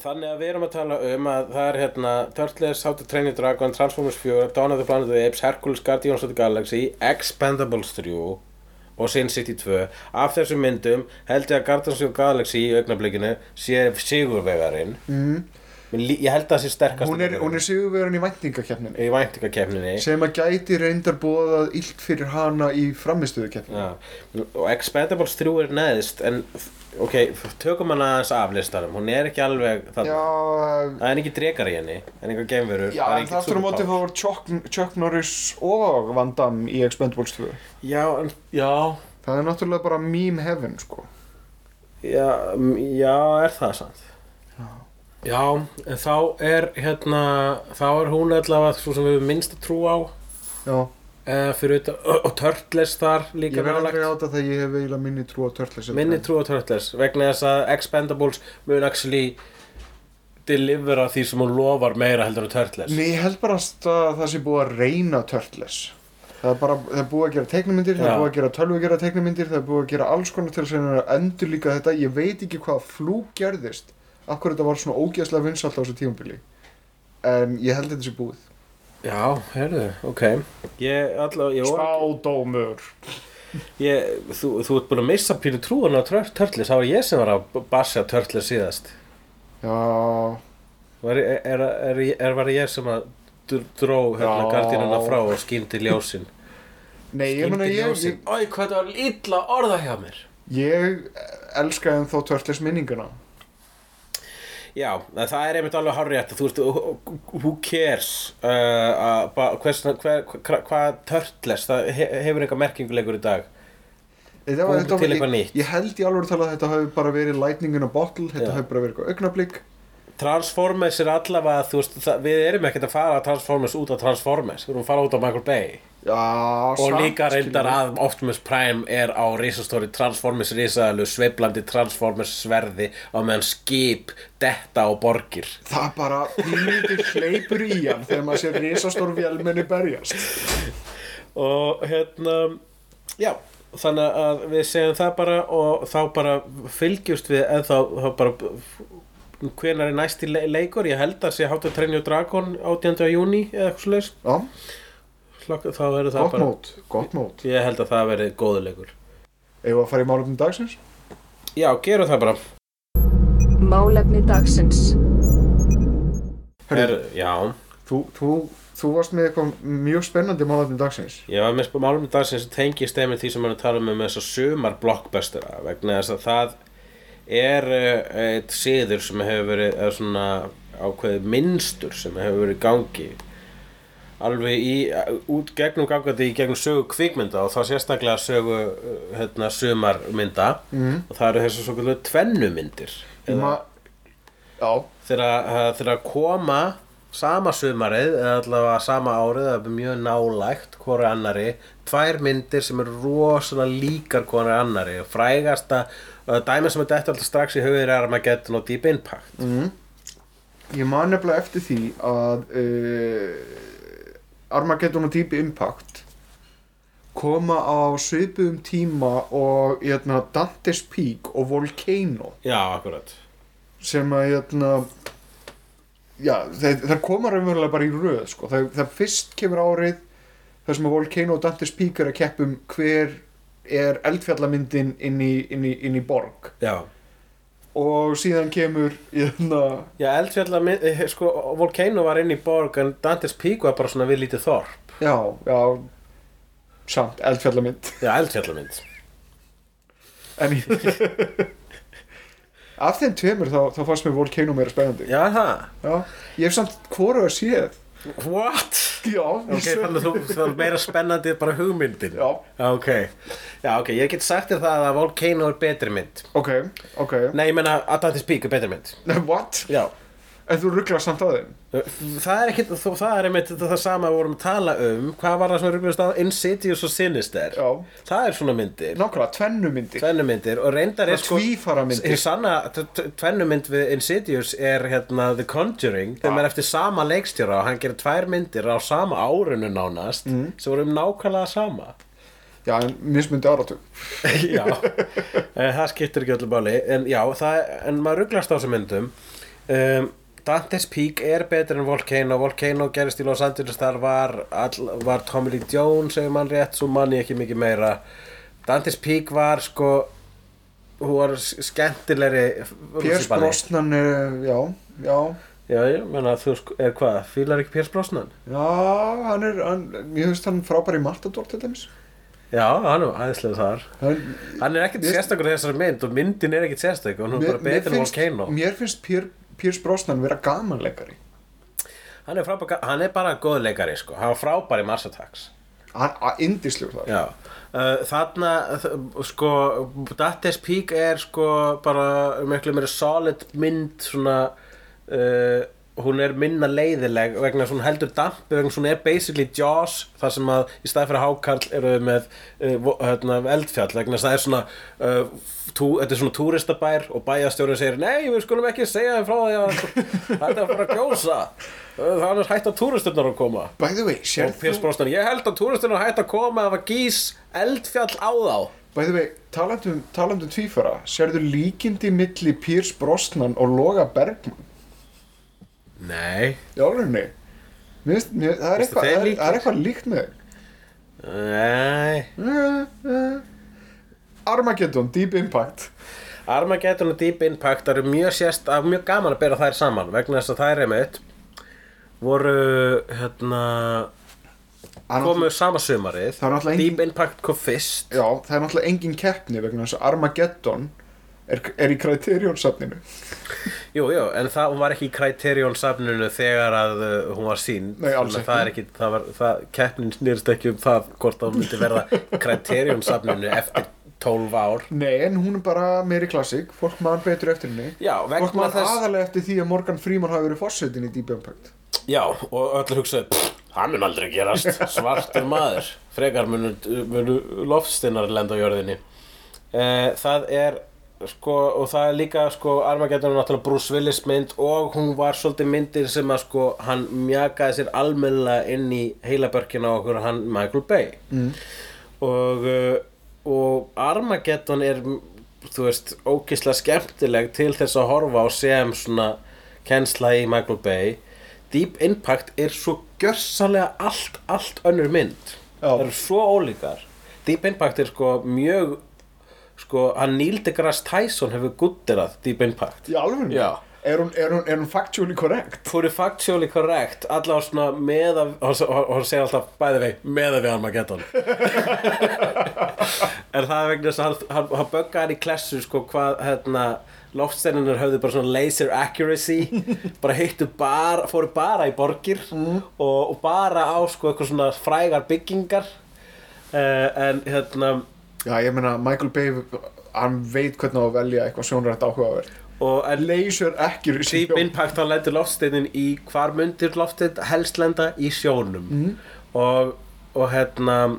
Þannig að við erum að tala um að það er hérna Turtles, How to Train Your Dragon, Transformers 4, Dawn of the Planet of the Apes, Hercules, Guardians of the Galaxy, Expendables 3 og Sin City 2. Af þessum myndum held ég að Guardians of the Galaxy í augnablikinu sé sigurvegarinn. mm. Ég held að það sé sterkast hún er, er sigurverðin í væntingakefninni í væntingakefninni. sem að gæti reyndar bóðað illt fyrir hana í framistöðukefninni Já, og Expendables 3 er neðst en ok, tökum hann aðeins af listanum. Hún er ekki alveg það já, það er ekki drekar í henni en já það er en ekkert það aftur á móti þá superpower. var Chuck, Chuck Norris og Van Damme í Expendables 2 já, en, já, það er náttúrulega bara meme heaven sko. Já, já, er það sant já, en þá er hérna, þá er hún allavega svo sem við minnst að trú á. Já, uh, fyrir utan, og, og Turtles þar ég líka verð aldrei á nálægt þetta þegar ég hef eiginlega minni trú á Turtles minni trú á Turtles vegna þess að Expendables mun actually delivera því sem hún lofar meira heldur en Turtles. Nei, ég held bara að það sé búið að reyna Turtles. Það er bara, það er búið að gera teiknumyndir, það er búið að gera tölvu gera teiknumyndir, það er búið að gera alls konar til að endur líka þetta, ég veit ekki hvað flúk gerðist, af hverju þetta var svona ógeðslega vinsalt á þessu tímabili, en ég held þetta sé búið. Já, heyrðu, ok. Ég, allavega, ég, Spádómur. ég þú, þú ert búin að missa pínu trúan á Tur- Turtles Það var ég sem var að bassa Turtles síðast. Já, Var, er, er, er, er, var ég sem að dr- dró hérna Já. gardínuna frá og skýndi ljósin? Nei, ég meina ég, ég, Æ, hvað það var illa orða hjá mér. Ég elskaði þá Turtles minninguna. Já, það er einmitt alveg hárrétt Þú veist, who cares uh, hvað Turtles Það he, hefur eitthvað merkinguleikur í dag Þetta Búum þetta til ég, eitthvað nýtt. ég held í alveg tala að þetta hafi bara verið lightning in a bottle, þetta hafi bara verið eitthvað augnablík. Transformers er allavega, þú veist, það, við erum ekkert að fara Transformers út af Transformers, við erum að fara út af Michael Bay Já, og líka reyndar að Optimus Prime er á risastóri Transformers risaðalu sveiflandi Transformers sverði á meðan skip detta á borgir Það bara pínlítið hleypur í hann þegar maður sér risastór vélmenni berjast. og hérna, já þannig að við segjum það bara og þá bara fylgjumst við en þá, þá bara hvenær er næsti le leikur, ég held að sé to Train Your Dragon 18. júni eða eitthvað svo leis Já, þá verður það gott bara mót, gott mót. Ég held að það verði góðu leikur Ef að fara í málefnum dagsins? Já, gerum það bara Málefni dagsins. Her, Já, Þú, þú, þú varst með eitthvað mjög spennandi málefnum dagsins. ég var með spá málum í dag sem tengist þeim því sem hann tala um með þess að sumar blockbustera vegna þess að það er uh, eitt siður sem hefur verið eða svona ákveðið minnstur sem hefur verið í gangi alveg í, út gegnum gangandi í gegnum sögu kvikmynda og þá sérstaklega sögu uh, hérna, sumarmynda. Mm. og það eru þessu svo kvöldu tvennumyndir þegar uh, þegar að koma sama sumarið eða allavega sama árið það er mjög nálægt hvori annari tvær myndir sem eru rosalega líkar hvori annari og frægasta uh, dæmi sem er þetta alltaf strax í hugir er Armageddon og Deep Impact. Ég man nefnilega eftir því að uh, Armageddon og Deep Impact koma á svipuðum tíma og hérna, Dante's Peak og Volcano. Já, akkurat. Sem að hérna, já, þeir, þeir koma raunverulega bara í röð sko. það, það fyrst kemur árið þar sem að Volcano og Dante's Peak er að keppum hver er eldfjallamyndin inn í, inn í, inn í borg. Já og síðan kemur hérna, Já, eldfjalla, sko, Volcano var inn í borg en Dante's Peak var bara svona við lítið þorp. Já, já samt, eldfjallamynd. Já, eldfjallamynd. En af þeim tveimur þá, þá fannst mér Volcano meira spennandi. Já, það Já, ég hef samt hvora að séð What? Já, Ok, þannig að þú, það er meira spennandi bara hugmyndin. Já. Ok, já, ok, ég get sagt þér það að Volcano er betri mynd. Ok, ok. Nei, ég meina að Dante's Peak er betri mynd. What? Já En þú rugglar samt að þeim. Það er ekki, þú, það er einmitt það sama við vorum að tala um Hvað var það sem rúglumst á? Insidious og Sinister. Já. Það er svona myndir. Nákvæmlega, tvennumyndir Tvennumyndir og reyndar er sko tvífaramyndir. Hið sanna tvennumynd við Insidious er hérna The Conjuring þeim er eftir sama leikstjóra og hann gerir tvær myndir á sama árunu nánast Mm. sem voru um nákvæmlega sama. Já, en mismundi áratug. Já, Eh, það skiptir ekki öllu báli en já, það, en maður rugglast á þessum myndum. Um, Dante's Peak er betur en Volcano. Volcano gerist í Los Angeles. Þar var, all, var Tommy Lee Jones segir mann rétt, svo mann ég ekki mikið meira. Dante's Peak var sko hún var skemmtilegri Piers. Brosnan er, já, já. Já, ég menna þú sko, er hvað, fílar ekki Piers Brosnan? Já, hann er, hann, ég veist hann frábær í Matador til dæmis. Já, hann er aðeinslega þar. Hann, Hann er ekkert sérstakur þessari mynd og myndin er ekkert sérstakur, hún er bara betur en Volcano. mér finnst Pier, Piers Brosnan vera gamanleikari? Hann er, frábær, hann er bara góð leikari sko. Hann var frábær í Mars Attacks. Hann er indislegur þar. Já. Uh, Þarna sko Dante's Peak er sko bara miklu meira solid mynd svona uh, hún er minna leiðileg vegna að hún heldur dampi vegna að hún er basically Jaws þar sem að í stað fyrir hákarl eru við með uh, hérna, eldfjall vegna að það er svona uh, þetta er svona túristabær og bæjastjórinn segir nei við skulum ekki segja þeim frá því að þetta er að fara að gjósa það er hægt að túristurnar að koma. By the way, sér Piers Brosnan, ég held að túristurnar hægt að koma að gís eldfjall á þá. By the way, talandum, talandum tvífara Sérðu líkindi milli Piers Brosnan og Loga Bergman Nei. Mér, það, er eitthvað, það, það líkt með Nei. Þeim Armageddon, Deep Impact. Armageddon og Deep Impact eru mjög sérst að mjög gaman að bera þær saman vegna þess að þær einmitt voru hérna Hann komu sama er náttúrulega Deep Impact kom fyrst. Já, það er náttúrulega engin keppni vegna þess að Armageddon er, er í Criterion-safninu. Jú, jú, en það var ekki í Criterion safninu þegar að uh, hún var sín Nei, alls að það er ekki, það var, það, keppnin snýrst ekki um það hvort það myndi verða Criterion safninu eftir 12 ár Nei, en hún er bara meiri klassik Fólk mann betur eftir henni Já, Fólk mann þess aðalega eftir því að Morgan Freeman hafi verið fórsetin í Deep Impact Já, og öllu hugsaði, "Pff, það mun aldrei gerast, svartur maður, frekar munu, munu loftstinnar lenda á jörðinni. Eh, það er, sko, og það er líka, sko, Armageddon er náttúrulega Bruce Willis mynd og hún var svolítið myndir sem að, sko, hann mjakaði sér almennilega inn í heilabörkina okkur, hann Michael Bay. Mm. Og, uh, og Armageddon er, þú veist, ókislega skemmtileg til þess að horfa á sem svona kennsla í Michael Bay. Deep Impact er svo gjörsanlega allt, allt önnur mynd. Já. það eru svo ólíkar. Deep Impact er sko mjög sko, hann Neil deGrasse Tyson hefur gutterað Deep Impact. Í alveg? Já, Er hún, er hún, er hún factually correct? Hún er factually correct allavega svona með að og hún segir alltaf bæði vei með að við Armageddon en það er vegna þess að hann, hann, hann böggaði hann í klessu sko hvað hérna loftsteinunar höfðu bara svona laser accuracy bara hittu bara, fóru bara í borgir og, og bara á sko eitthvað svona frægar byggingar uh, en hérna Já, ég meina, Michael Bay, hann veit hvernig að velja eitthvað sjónrænt áhugavert. Og en Laser accuracy. Deep Impact þá lendur loftsteinin í hvar mundir loftsteinn helst lenda í sjónum Mhm. og, og hérna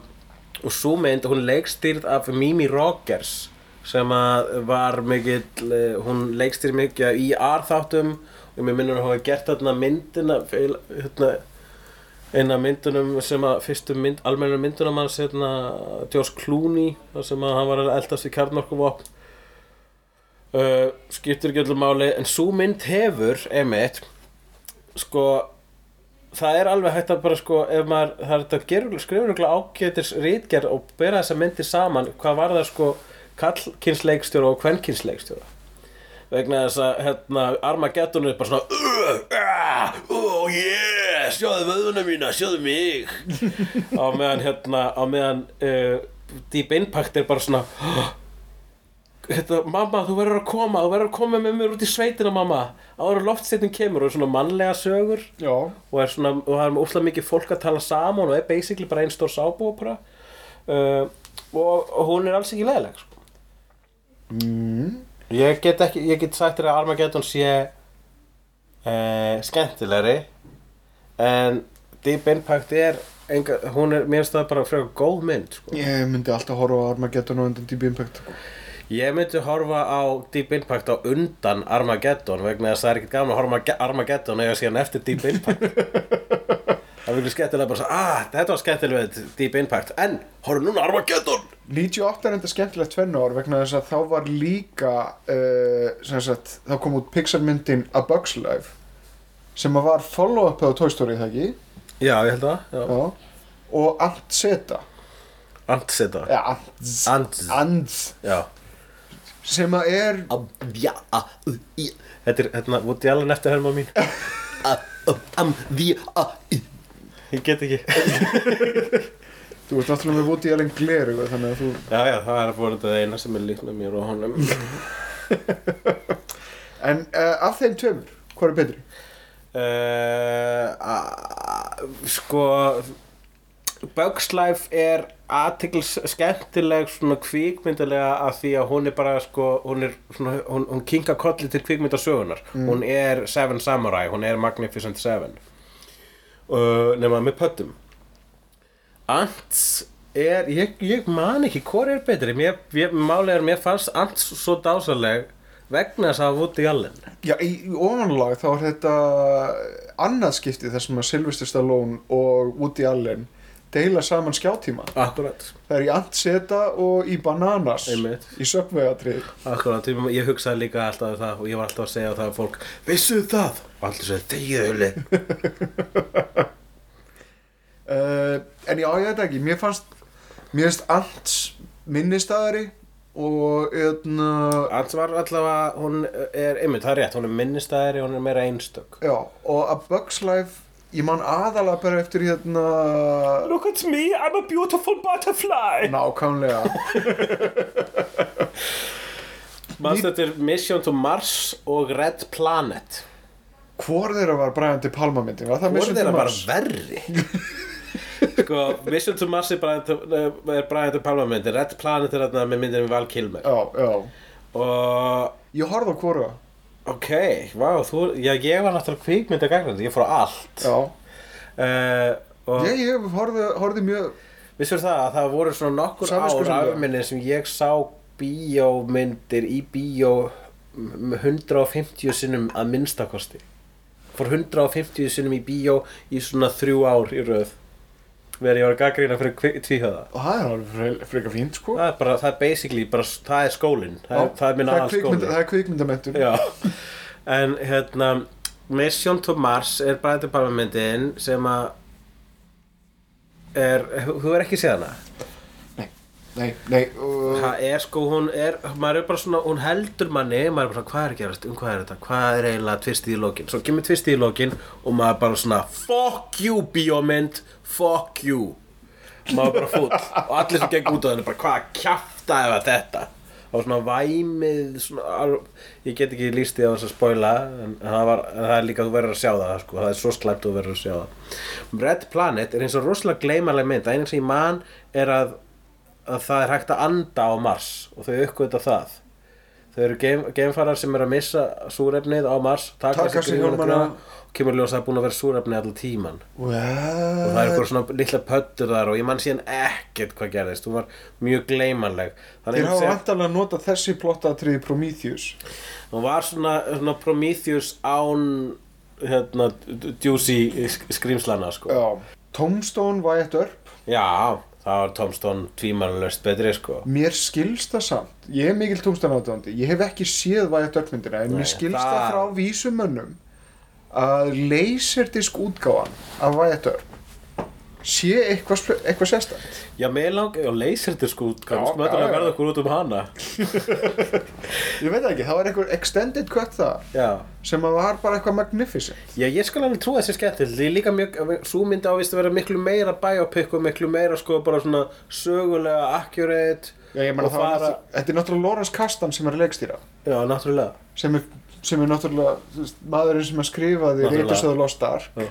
og svo mynd, hún leikstýrð af Mimi Rogers sem að var mikill eh, hún leikstýrð mikið í R-þáttum og mér minnur að hún hafa gert þarna myndina hérna, eina myndunum sem að fyrstu mynd, almennum myndunum hans hérna, Josh Clooney sem að hann var að eldast í kjarnorkuvopn uh, skiptir ekki öllu máli en svo mynd hefur einmitt sko það er alveg hægt að bara sko ef maður, það er þetta gerur, skrifur ykkur ágætis rítgerð og bera þessa myndi saman hvað var það sko kallkynsleikstjóra og kvenkynsleikstjóra? Vegna þess að hérna, Armageddon er bara svona uh, uh, oh yeah, sjáðu vöðuna mína, sjáðu mig. Á meðan hérna, á meðan uh, Deep Impact er bara svona hérna, mamma, þú verður að koma, þú verður að koma með mér út í sveitina mamma, áður að loftsteytin kemur og er svona mannlega sögur Já, og, er svona, og það er óslega mikið fólk að tala saman og er basically bara einn stór sábópera uh, og, og hún er alls ekki leðileg sko. mm, ég get ekki, ég get sagt þér að Armageddon sé uh, skemmtilegri en Deep Impact er enga, hún er, mér finnst það bara frekar góð mynd sko. ég myndi alltaf horfa á Armageddon og undan Deep Impact. Ég myndi horfa á Deep Impact á undan Armageddon vegna þess að það er ekkert gaman að horfa á Armageddon eða síðan eftir Deep Impact Það er virkið skemmtilega bara svo, ah, þetta var skemmtilega Deep Impact en horfa núna Armageddon 98 er enda skemmtilegt tvennu ár vegna þess að þá var líka uh, sagt, þá kom út Pixar-myndin A Bug's Life sem að var follow-up á Toy Story, það ekki? Já, ég held það já. Já. Og Ant Ja, Ants. Ants Ants. Já Sem að er. Þetta er, hérna, Woody Allen eftir herma mín. Ég get ekki þú ert náttúrulega með Woody Allen gleru þannig að þú, Já, já, það er búin þetta eina sem er líkt með mér og honum en uh, af þeim tveimur, hvað er betri? uh, Sko Bugs Life er aðtikls skemmtileg svona kvikmyndilega að því að hún er bara sko, hún er svona, hún, hún kinga kolli til kvikmyndasögunar hún er Seven Samurai, hún er Magnificent Seven. Uh, nema með pöttum Ants er, ég, ég man ekki hvað er betri, mér, málið er mér fannst Ants svo dásaleg vegna þess að Woody Allen. Já, í, í ofanlag þá er þetta annað skiptið þar sem að Sylvester Stallone og Woody Allen deila saman skjátíma. Akkurat Það er í Ant Seta og í Bananas Einmitt. í söpvegatrið. Akkurat, ég, hugsaði líka alltaf um það og ég var alltaf að segja það að fólk Vissu það? Og allir segja, þegið öli Uh, en já, ég veit ekki, mér fannst mér finnst Ants minnistæðari og eðna, Alls var allavega, hún er, einmitt, það er rétt, hún er minnistæðari, hún er meira einstök já, og A Bug's Life ég man aðalega bara eftir hérna Look at me, I'm a beautiful butterfly. Nákvæmlega. Manst þetta er Mission to Mars og Red Planet? Hvor þeirra var Brian De Palma myndin? Var það Hvor Mission to þeirra bara Mars? verri? Sko, Mission to Mars er Brian, er Brian de Palma myndin. Red Planet er þarna með myndin við Val Kilmer. Já, já, Og ég horfði á hvora Ok, vá, þú, já, ég var náttúrulega kvikmynda gagnandi, ég fór á allt. Já, uh, ég, ég horfði, horfði mjög vissur það að það voru svona nokkur ár Samviskusamlega. afminni sem ég sá bíómyndir í bíó m- 150 sinnum að minnstakosti Fór 150 sinnum í bíó í svona þrjú ár í röð Verið ég var að gaggrína fyrir tvíhöfða. Og það er alveg fre- frekar fínt sko. Það er bara, það er basically, bara, það er skólinn. Það, það er minn það er, aðal kvikmynda, skóli það er kvikmyndamentur Já, en hérna Mission to Mars er bara þetta bara myndin sem að er, þú er ekki séð hana? Nei. Nei, uh, Það er sko, hún er, maður er bara svona, hún heldur manni, maður er bara svona, hvað er að gerast, um hvað er þetta, hvað er eiginlega tvistið í lokin, svo kemur tvistið í lokin og maður bara svona, fuck you bíómynd, fuck you, maður bara fúll og allir sem gegn út á henni bara, hvað kjafta eða þetta, og svona væmið, svona, ég get ekki líst því á þess að spoila, en það, var, en það er líka, þú verður að sjá það, sko, það er svo slæmt þú verður að sjá það. Red Planet er eins og rosalega gleymanleg mynd, það eina sem ég man er að að það er hægt að anda á Mars og þau uppgöta það. Þau eru geim, geimfarar sem eru að missa súrefnið á Mars taka, sér hjálmana. og kemur ljós að það er búin að vera súrefnið allan tíman og það er What? eitthvað svona litla pöttur þar og ég man síðan ekkert hvað gerðist. Hún var mjög gleymanleg. Þeir Þannig hafa sem- vantarlega notað þessi plottatriði Prometheus. Hún var svona, svona Prometheus án hérna, juicy skrýmslana sko. Já. Tombstone Wyatt Earp já, það var Tom Stone tvímanlöst betri sko. Mér skilst það samt Ég er mikil Tombstone aðdóndi Ég hef ekki séð Wyatt Earp myndina En Nei, mér skilst það- frá vísumönnum Að laserdisk útgáfan Af Wyatt Earp Sé eitthvað, eitthvað sérstætt Já, mér langar, já, Já, sko, er já, að verða okkur út um hana. Ég veit það ekki, það var eitthvað extended cut það Já, Sem að var bara eitthvað magnificent já, ég skal alveg trúa þessi skemmtileg, því líka mjög, svo myndi ávist að vera miklu meira biopic og miklu meira, sko, bara svona sögulega accurate Já, ég meina og það var fara, Þetta er náttúrulega Lawrence Kasdan sem er leikstýra já, náttúrulega. sem er, sem er náttúrulega maðurinn sem að skrifaði Náttúrulega. Raiders of the Lost Ark Já.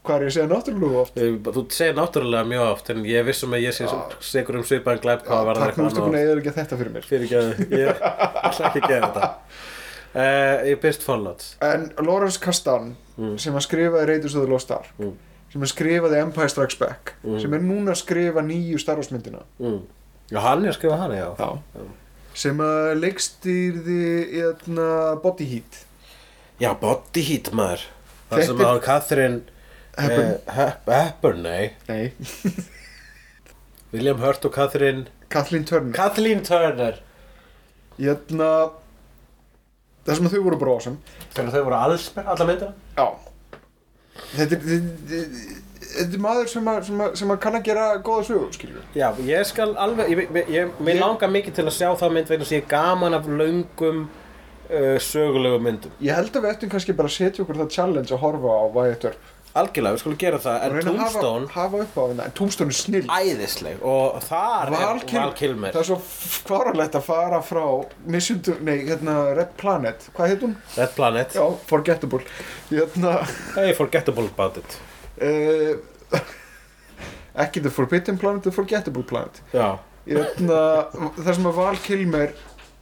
Hvað er ég að segja náttúrulega oft? Þú segir náttúrulega mjög oft, en ég vissum að ég sé Já. segur um svipaðan glæp hvað var það Takk nú ertu búin að eða þetta fyrir mér Fyrir ekki ég ætla ekki að gera þetta. Uh, ég byrst Fallout. En Lawrence Kasdan Mm. sem að skrifaði Raiders of the Lost Ark Mm. sem að skrifaði Empire Strikes Back Mm. sem er núna að skrifa nýju Star Wars myndina Mm. Já, hann er að skrifa hana, já. Já. sem að leikstýrði hérna, Body Heat Já, Body Heat maður. Það sem að Catherine Hepburn. eh, Hep- Hepburn, nei. Nei, William Hurt og Catherine Kathleen Turner. Kathleen Turner. Það sem að þau voru bara awesome. Þegar þau voru allsber, alla myndina Já. Þetta er, þetta- þetta er maður sem að, sem, að, sem að kann að gera góða sögur, skiljum Já, ég skal alveg Ég, ég, ég, mér langar mikið til að sjá það mynd vegna að ég er gaman af löngum uh, sögulegu myndum. Ég held að við ættum kannski bara að setja okkur það challenge að horfa á Wyatt Earp Algjörlega, við skulum gera það En hafa, Tombstone, hafa þetta en Tombstone er snill æðisleg Og þar Val er. Val Kilmer. Það er svo fáralegt að fara frá Mission to, nei, hérna Red Planet. Hvað heit hún? Red Planet. Já, Forgettable. Hérna Hey, forgettable about it uh, Ekki The Forbidden Planet, The Forgettable Planet. Hérna, Það sem að Val Kilmer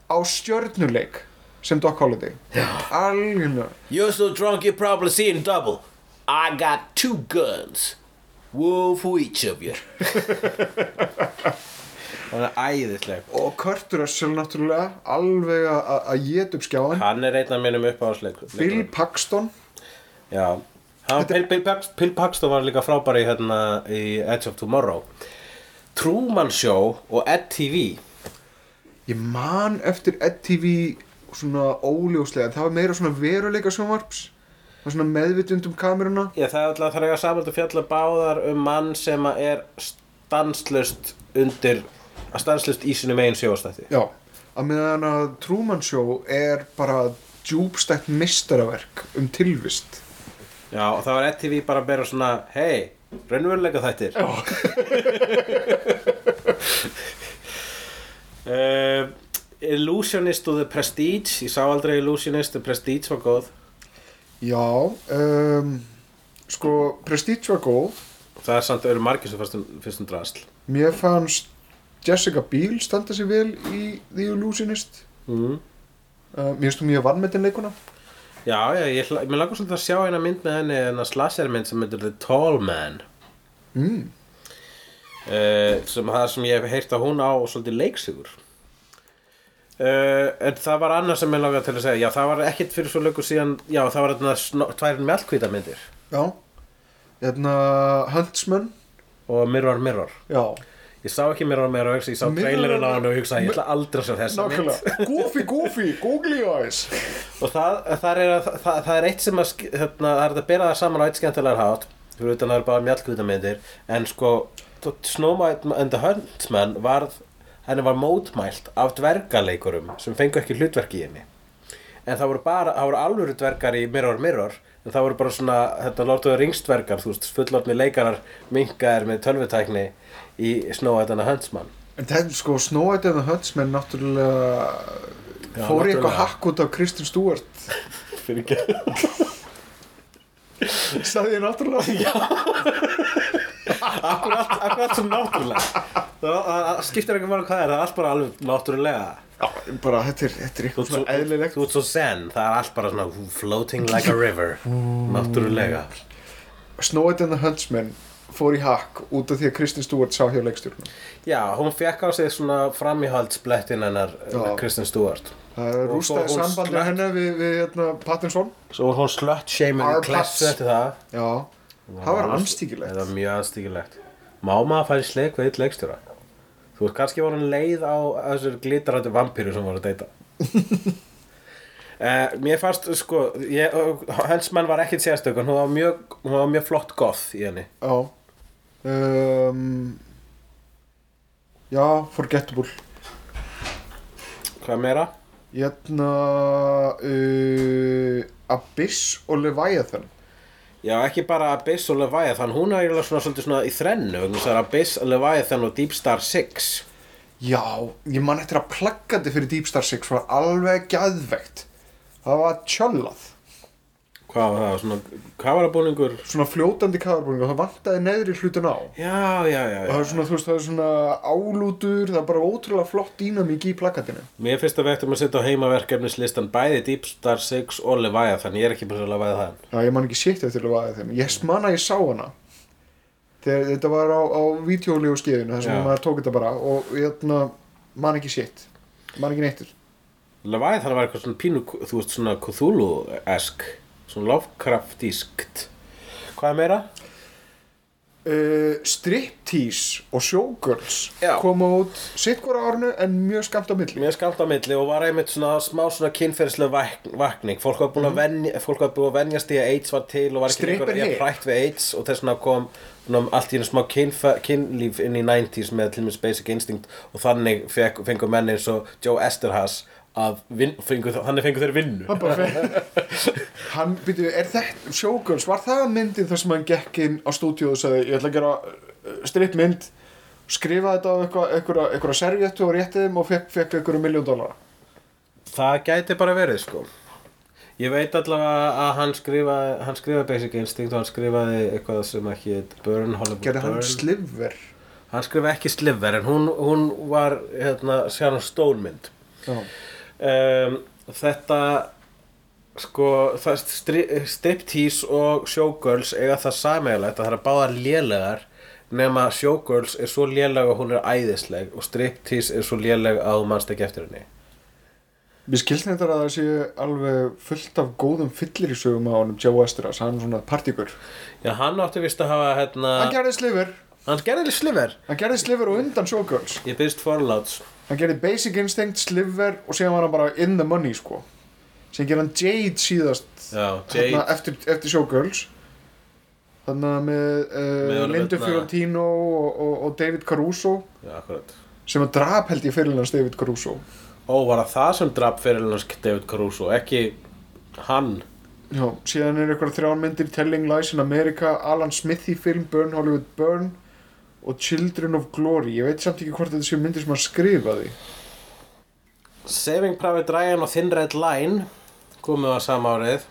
á stjörnuleik sem Doc Holliday. Algjörlega. You're so drunk you're probably seeing double I got two guns. One for each of you. Það er æðisleg Og Kurt Russell náttúrulega alveg að- geta upp skjáin Hann er einn af mínum uppáhaldsleik Bill Paxton. Já. Hann, Bill, Bill, Pax- Bill Paxton var líka frábæri hérna í Edge of Tomorrow. Truman Show og Ed TV Ég man eftir EdTV svona óljóslega. Það var meira svona veruleika sjónvarps var svona meðvitund um kameruna. Já, það er alltaf það er að samöldu fjalla báðar um mann sem að er stanslust undir að stanslust í sinum eigin sjóastætti. Já, að meðan að Truman Show er bara djúbstætt mistaraverk um tilvist. Já, og það var Ed TV bara að bera svona hei, raunveruleika þættir. Já. Uh, Illusionist og The Prestige. Ég sá aldrei Illusionist, The Prestige var góð Já, um, sko Prestige var góð. Það er samt eru margir sem fyrst um, drasl. Mér fannst Jessica Biel standa sig vel í The Illusionist. Mm. uh, Mér finnst þú mjög vannmetinn leikuna Já, já, ég, mér langar svolítið að sjá eina mynd með henni en að slasher mynd sem heitir The Tall Man. Mm. uh, sem það sem ég hef heyrt að hún á svolítið leiksigur uh, en það var annað sem ég langar til að segja. Já, það var ekkit fyrir svo lögur síðan já, það var þarna snó- tvær mjallkvíta myndir. Já. Hérna Huntsman. Og Mirror Mirror. Já. Ég sá ekki Mirror Mirror, ég sá trailerinn á hann og hugsaði, ég ætla aldrei að sjá þessa mynd. Goofy, goofy, googly eyes. Og það, það, er, að- það, það er eitt sem að hérna, það er að bera það saman á eitt skemmtilegar hátt. Fyrir utan að það er bara mjallkvíta myndir. En sko Snow White and the Huntsman varð henni var mótmælt af dvergaleikurum sem fengu ekki hlutverki í henni. En það voru bara, það voru alvöru dvergar í Mirror Mirror en það voru bara svona, þetta Lord of the Rings dvergar þú veist, fullorðni leikarar minkaðir með tölvutækni í Snow White and the Huntsman. En það sko, Snow White and the Huntsman náttúrulega Já, fór eitthvað hakk út af Kristen Stewart. Fyrir ekki. Saði ég náttúrulega? Já Akkur allt, sem náttúrulega Það skiptir ekki máli hvað er, það er allt bara alveg náttúrulega. Já, bara þetta er, þetta er eitthvað svona eðlilegt. þú ert svo zen, það er allt bara svona floating like a river Náttúrulega. Snow White and the Huntsman fór í hakk út af því að Kristen Stewart sá hjá leikstjórnum Já, hún fekk á sig svona framíhaldsblettin hennar. Kristen Stewart. Það er rústaði sambandi hennar við, við hérna, Pattinson. Svo hún slött Our klessu Pats. eftir það. Já, það var Það anstíkilegt. var mjög anstíkilegt. Má maður færi sleik við eitt leikstjóra? Þú veist, kannski var hann leið á þessur glitterandi vampíru sem voru að deyta. Uh, Mér fannst, sko ég, Hensmann var ekkit sérstök en hún var mjög, hún var mjög flott goth í henni. Já. Um, Já, forgettable. Hvað meira? Hérna uh, Abyss og Leviathan Já, ekki bara Abyss og Leviathan Hún er eiginlega svona, svolítið svona í þrennu vegna þess að Abyss, Leviathan og Deep Star 6 Já, ég man eftir að plaggandi fyrir Deep Star 6 var alveg gæðvegt Það var tjöllað Hvað var það? Svona, hvað var það búningur? Svona fljótandi kafarbúning og það vantaði neðri hlutin á. Og Já, já, já, það já. er svona, þú veist, það er svona álútur það er bara ótrúlega flott dýnamík í plaggatinu Mér finnst að við ættum að setja á heimaverkefnislistan bæði Deep Star 6 og Leviathan. Ég er ekki að lafa það Já, ég man ekki sétt eftir Leviathan. Ég man að ég sá hana. Þegar þetta var á, á vídeólegu skeiðinu þar sem Já. maður tók þetta bara og ég hérna, man ekki sétt man ekki neittur Leviathan var eitthvað svona pínu, þú veist, svona Cthulhu-esk Svona Lovecraftískt Hvað er meira? uh, Striptease og Showgirls Já. koma út sitt hvora árnu en mjög skamt á milli Mér skamt á milli og var einmitt svona smá svona kynferðislega vak vakning Fólk var búin að venja, fólk var búin að venjast í að AIDS var til og var ekki Stripper lengur ég hit. hrætt við AIDS og þess vegna kom allt í einu smá kynlíf inn í 90s með til dæmis Basic Instinct og þannig fekk, fengu menni eins og Joe Esterhaz að vin, fengu, þannig fengu þeir vinnu. Hann hann byrju, er þetta Showgirls, var það myndin þar sem hann gekk inn á stúdíu og sagði ég ætla að gera uh, strippmynd skrifa þetta á eitthvað servéttu og rétti þeim og fekk, fekk eitthvað miljón dólar Það gæti bara verið sko. Ég veit allavega að hann skrifaði, hann skrifaði Basic Instinct og hann skrifaði eitthvað sem ekki heit Burn, Hollywood gerði hann Burn. sliver? Hann skrifaði ekki Sliver en hún, hún var hérna, Sharon Stone mynd. Já, um, Þetta sko striptease og showgirls eiga það sameiglegt að það er báðar lélegar nema showgirls er svo léleg að hún er æðisleg og striptease er svo léleg að þú manst ekki eftir henni. Mér skilst þetta að það sé alveg fullt af góðum fyllir í sögum á honum Joe Esteras, hann er svona partíkur Já, hann átti vist að hafa hérna Hann gerði Sliver, Hann gerði Sliver. Hann gerði Sliver og undan Showgirls. Ég byrst forláts Hann gerði Basic Instinct, Sliver og síðan var hann bara in the money sko. Síðan gerði hann Jade síðast Já, hérna, Jade. eftir, eftir Showgirls. Þannig að með, uh, Með honum Lindu hérna- Fiorentino og, og, og David Caruso. Já, akkurat. Sem að drap held ég fyrir hans David Caruso. Ó, var það það sem draf fyrir hans David Caruso, ekki hann? Já, síðan er eitthvað þrjármyndir Telling Lies in America, Alan Smithy film Burn Hollywood Burn og Children of Glory. Ég veit samt ekki hvort þetta séu myndir sem hann skrifaði Saving Private Ryan og Thin Red Line komið á sama árið.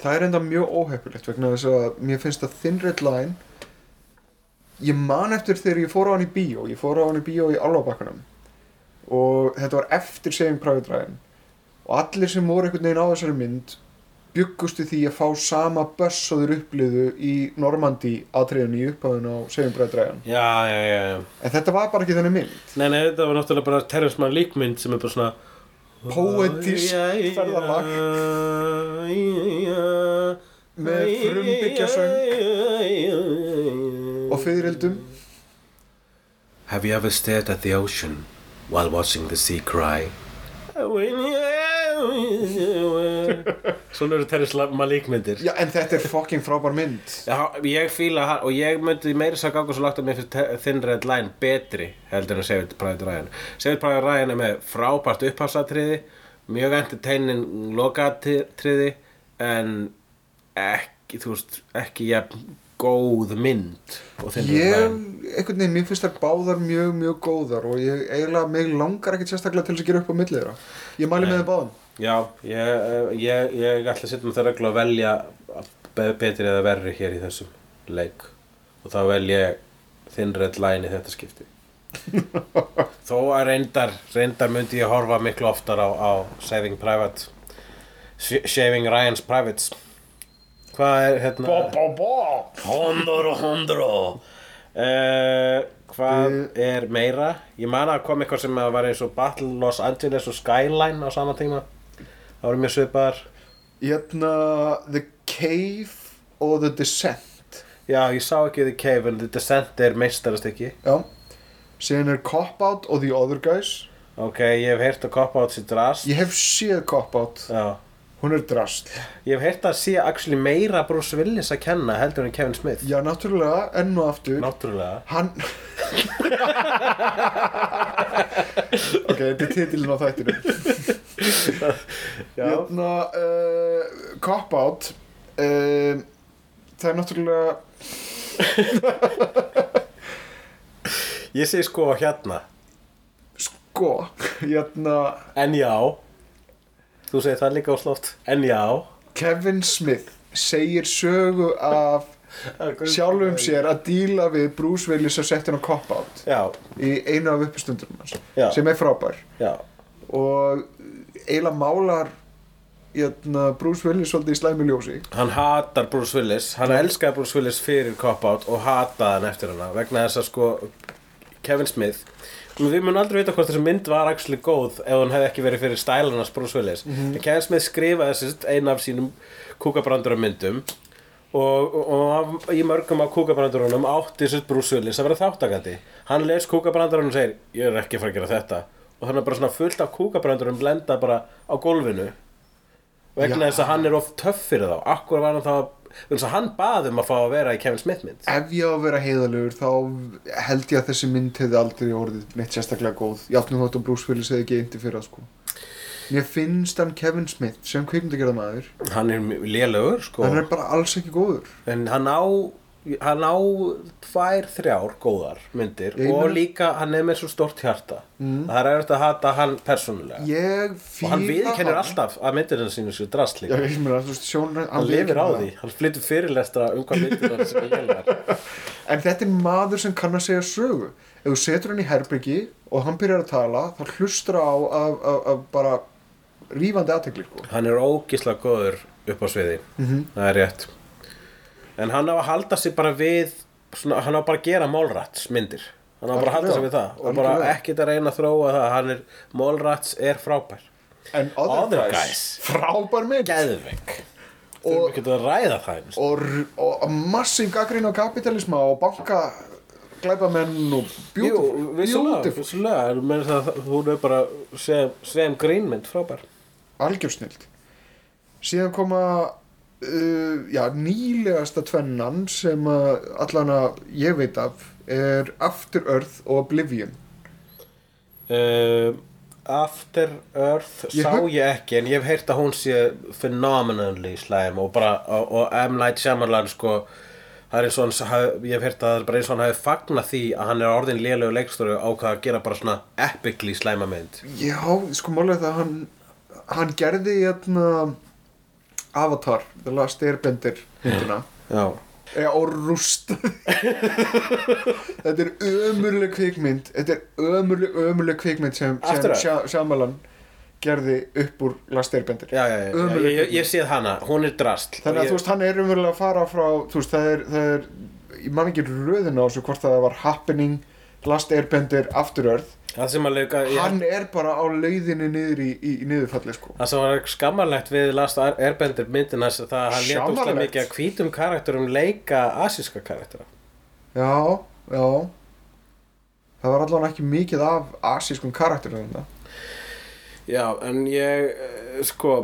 Það er enda mjög óheppilegt vegna þess að mér finnst að Thin Red Line ég man eftir þegar ég fór á hann í bíó. Ég fór á hann í bíó í Álfabakkanum. Og þetta var eftir Saving Private Ryan. Og allir sem voru einhvern veginn á þessari mynd byggustu því að fá sama börs og þeir uppliðu í Normandi atriðinu í upphæðun á Ryan Já, já, já, já en þetta var bara ekki þannig mynd Nei, nei, þetta var náttúrulega bara Terrence Mann líkmynd sem er bara svona Poetísk ferðalag. Með frumbyggja og fyririldum Have you ever stared at the ocean while watching the sea cry? Svona eru Terrence Malik myndir. Já, en þetta er fucking frábær mynd. Já, ég fíla hann og ég myndi meira að ganga svo lagt að mér finnst Thin Red Line betri heldur en Saved Private Ryan. Saved Private Ryan er með frábært upphásatriði mjög entertainin lokatriði en ekki, þú veist, ekki jafn góð mynd Ég, einhvern veginn, mér finnst þær báðar mjög, mjög góðar og ég eiginlega, mig langar ekkert sérstaklega til þess að gera upp á millið þeirra. Ég mæli með þeim báðum Já, ég, ég, ég ætla að setja með það reglu að velja be- betri eða verri hér í þessum leik. Og þá vel ég Thin Red Line í þetta skipti. Þó að reyndar reyndar myndi ég horfa miklu oftar á, á Saving Private Sh- Shaving Ryan's Privates. Hvað er hérna Hondoro, hondoro uh, Hvað Við- er meira? Ég man að kom eitthvað sem að var eins og Battle Los Angeles og Skyline á sama tíma Það voru mjög svipaðar. Hérna, The Cave og The Descent. Já, ég sá ekki The Cave en The Descent er meistarast ekki Já. Síðan er Cop Out og The Other Guys. Ok, ég hef heyrt að Cop Out sér drast. Ég hef séð Cop Out. Já. Hún er drast. Ég hef heyrt að sé actually meira Bruce Willis að kenna heldur en Kevin Smith. Já, náttúrulega, enn og aftur. Náttúrulega. Hann Ok, þetta er titilin á þættinu Já, Hérna, uh, Cop Out uh, Það er náttúrulega ég segi sko hérna. Sko, hérna En já. Þú segir það líka á slótt En já. Kevin Smith segir sögu af sjálfum sér að díla við Bruce Willis og setja hann á Cop Out Já, í einu af Já. sem er frábær. Já. Og eiginlega málar jötna, Bruce Willis svolítið í slæmi ljósi. Hann hatar Bruce Willis Hann elskaði Bruce Willis fyrir Cop-Out og hataði hann eftir hana vegna þess að sko Kevin Smith við munum aldrei vita hvort þessi mynd var actually góð ef hann hefði ekki verið fyrir stælarnas Bruce Willis. En Kevin Smith skrifaði sérst eina af sínum kúkabrandurum myndum og, og, og í mörgum af kúkabrandurunum átti sérst Bruce Willis að vera þáttakandi hann les kúkabrandurunum og segir ég er ekki að fara að gera þetta og þannig bara svona fullt af kúkabrandurum blenda bara á gólfinu. Vegna þess að hann er of töff fyrir þá. Akkur var hann þá þess að hann bað um að fá að vera í Kevin Smith mynd. Ef ég á að vera heiðalegur þá held ég að þessi mynd hefði aldrei orðið neitt sérstaklega góð. Játnum þátt og Bruce Willis hefði ekki einti fyrir það sko. Mér finnst hann Kevin Smith sem kvikmyndagerðamaður hann er lélugur sko. Hann er bara alls ekki góður. En hann á hann á tvær, þrjár góðar myndir Ég og líka hann er með svo stórt hjarta Mm. það er eftir að hata hann persónulega og hann viðkennir hann. alltaf að myndirinn sínu sér drast líka hann lifir á því, hann flyttur fyrirlestra um hvað myndirinn sem ég er En þetta er maður sem kann að segja sögu. Ef þú setur hann í herbyggi og hann byrjar að tala, þá hlustur á af, af, af bara rífandi aðtekli, sko. hann er ógislega góður upp á sviði Mhm. það er rétt en hann á að halda sig bara við svona, hann á bara að gera málrats myndir hann á bara að halda sig við það og bara ekkert að reyna að þróa það hann er, málrats er frábær En Other, Other Guys, Guys. frábær mynd. geðveik Og-. Og, og, og massíf gaggrín á kapitalisma og banka glæpamenn og beautiful. Jú, vissulega, hún er bara sem, sem grínmynd frábær Algjörsnild. Síðan koma uh, já, nýlegasta tvennan sem allan að ég veit af er After Earth og Oblivion. uh, After Earth Ég sá ég ekki en ég hef heyrt að hún sé phenomenally slæm og bara og, og M. Night Shyamalan sko það er haf- ég hef heyrt að það er bara eins og hann hafi fagnað því að hann er orðin lélegu leikstóri ákvað að gera bara svona epically slæma mynd Já, sko málega það að hann, hann gerði hérna Avatar, The Last Airbender myndina. Já. Eða og rúst. Þetta er ömurleg kvikmynd þetta er ömurleg, ömurleg kvikmynd sem, sem After. Sha- Shyamalan gerði upp úr Last Airbender. Já, já, já, já. Ömurleg Ég, ég, séð hana, hún er drast. Þannig að þú veist hann er umverulega að fara frá þú veist það er, það er ég man ekki röðina á þessu hvort það var Happening Last Airbender After Ég, hann er bara á leiðinni niður í, í, í niðurfalli sko. Það sem var skammarlegt við Last Airbender myndin þess að hann lét úrslega mikið að hvítum karakterum leika asíska karaktera Já, já. Það var allavega ekki mikið af asískum karakterum Já, en ég, eh, sko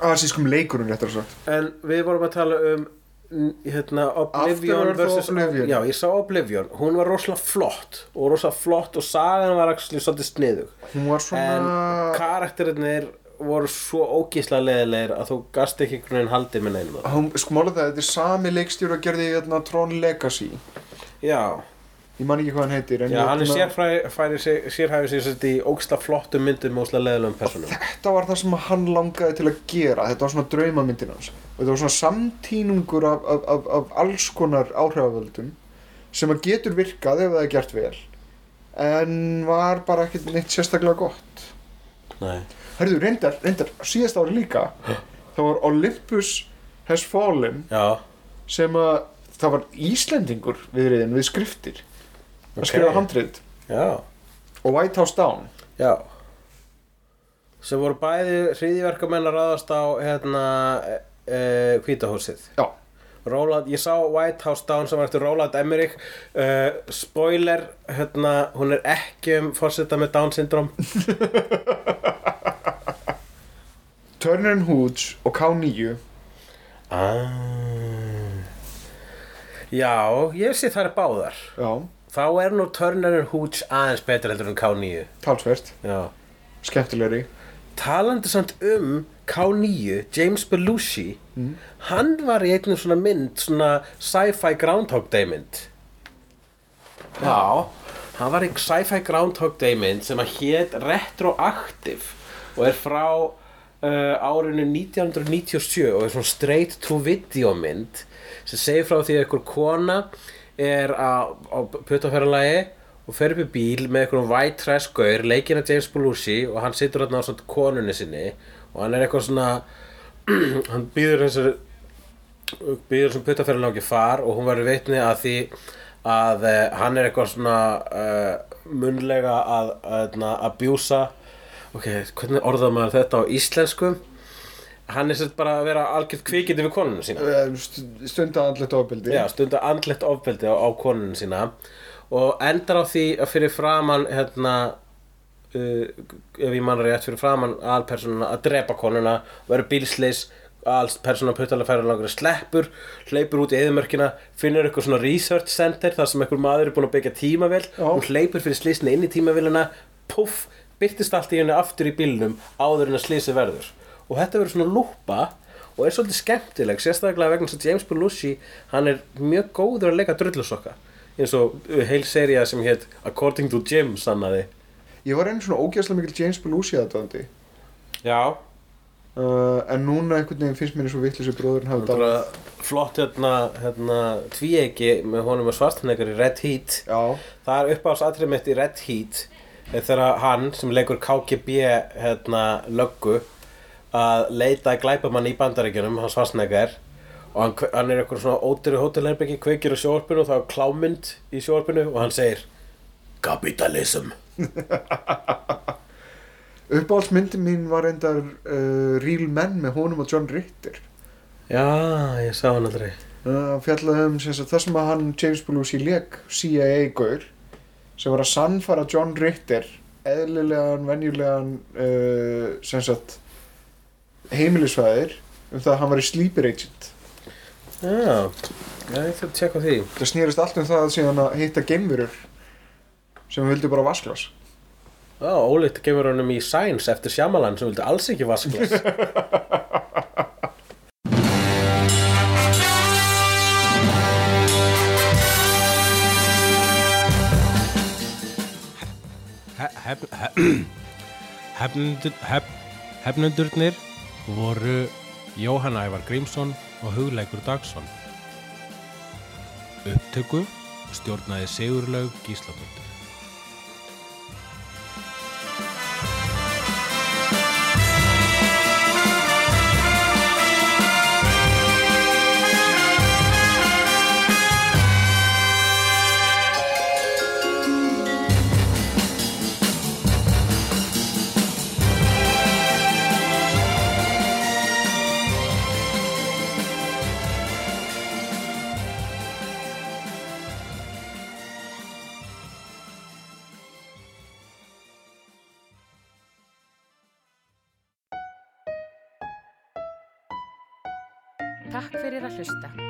asískum leikurinn réttar sagt. En við vorum að tala um hérna, Oblivion versus Oblivion. Já, ég sá Oblivion, hún var rosalega flott og rosalega flott og sagan var svolítið sniðug. Hún var svona en karakterinir voru svo ógíslega leðilegir að þú gast ekki einhvern veginn haldið með neinum. Sko mála það, þetta er sami leikstjóri að gerði hérna, Tron Legacy. Já, ég man ekki hvað hann heitir já hann er sérfræði sérhæfið sér sett í ógíslega flottum myndum og ógíslega leðilegum personum þetta var það sem hann langaði til að gera. Þetta var svona draumamyndin hans. Og þetta var svona samtínungur af, af, af, af alls konar áhrifavöldum sem að getur virkað ef það er gert vel en var bara ekkert neitt sérstaklega gott. Nei. Herðu, reyndar, reyndar, síðast ári líka það var Olympus Has Fallen Já, sem að það var Íslendingur viðriðin við skriftir að Ok. skrifa handrið já, og White House Down. Já. Sem voru bæði hriðiverkamenn að ráðast á hérna e, hvítahúsið já, Roland, ég sá White House Down sem var eftir Roland Emmerich. Uh, spoiler, hérna hún er ekki um fórseta með Down syndrom Turner and Hooch og K9 ah. Já, ég sé það er báðar. Já, þá er nú Turner and Hooch aðeins betur heldur en K9 talsvert, Já. Skemmtilegri. Talandi samt um K9, James Belushi hann var í einnig svona mynd svona sci-fi Groundhog Day mynd. Já. Hann var í sci-fi Groundhog Day mynd sem að hét Retroactive og er frá uh, árinu 1997 og er svona straight to video mynd sem segir frá því að einhver kona er á, á puttaferðalagi og fer upp í bíl með einhverjum white trash gaur, leikinn af James Belushi og hann situr þarna á svona konunni sinni og hann er eitthvað svona hann býður þessar býður þessum puttaferðalagi far og hún verður vitni að því að uh, hann er eitthvað svona uh, munlega að, að, abjúsa ok, hvernig orðað maður þetta á íslensku hann er sérst bara að vera algjörð kvikindi við konunum sína. Eh, st- stunda andlet ofbeldi. Já, stundar andlegt ofbeldi á, á konunum sína og endar á því að fyrir framann hérna uh, ef ég mann rétt fyrir framann alpersonuna að drepa konuna verður bílsleis alls persóna puttalega færa langur sleppur, hleypur út í eðumörkina finnur eitthvað svona research center þar sem einhver maður er búinn að byggja tímavél Já. hún hleypur fyrir slísni inn í tímavélina puff, byrtist allt í henni aftur í bílnum áður en að slísi verður og þetta verður svona lúpa og er svolítið skemmtileg, sérstaklega vegna þess að James Belushi hann er mjög góður að leika drullusokka. Eins og uh, heil seria sem hétt According to Jim sannaði. Ég var einu svona ógæslega mikil James Belushi aðdöndi Já, uh, en núna einhvern veginn finnst mér eins og vittlis bróðurinn hafi bara dáið. flott hérna, hérna tvíegi með honum og svartnegar í Red Heat. Já, það er uppáðs atrið mitt í Red Heat er þegar hann sem leikur KGB hérna löggu að leita að glæpamann í bandaríkjunum hann svarsnegar og hann, hann er eitthvað svona ódýru hótelherbyggi kveikir á sjóarpinu og það er klámynd í sjóarpinu og hann segir Kapitalism uppáhaldsmyndin mín var reyndar uh, Real Men með honum og John Ritter. Já, ég sá hann aldrei. Uh, fjallaði um sem sem að hann James Belushi leik CIA-gaur sem var að sannfara John Ritter eðlilegan, venjulegan uh, sem sagt heimilisfæðir um það að hann var í sleeper agent. Já, ég þurf að tjekka því. Það snýrist allt um það að síðan að hitta geimverur sem vildu bara vasklas Já, ólíkt gefur honum í Science eftir Shyamalan sem vildi alls ekki vasklas hef, hef, hefnundur, hef, hefnundurnir voru Jóhann Ævar Grímsson og Hugleikur Dagsson. Upptöku stjórnaði Sigurlaug Gísladóttir. Hlusta.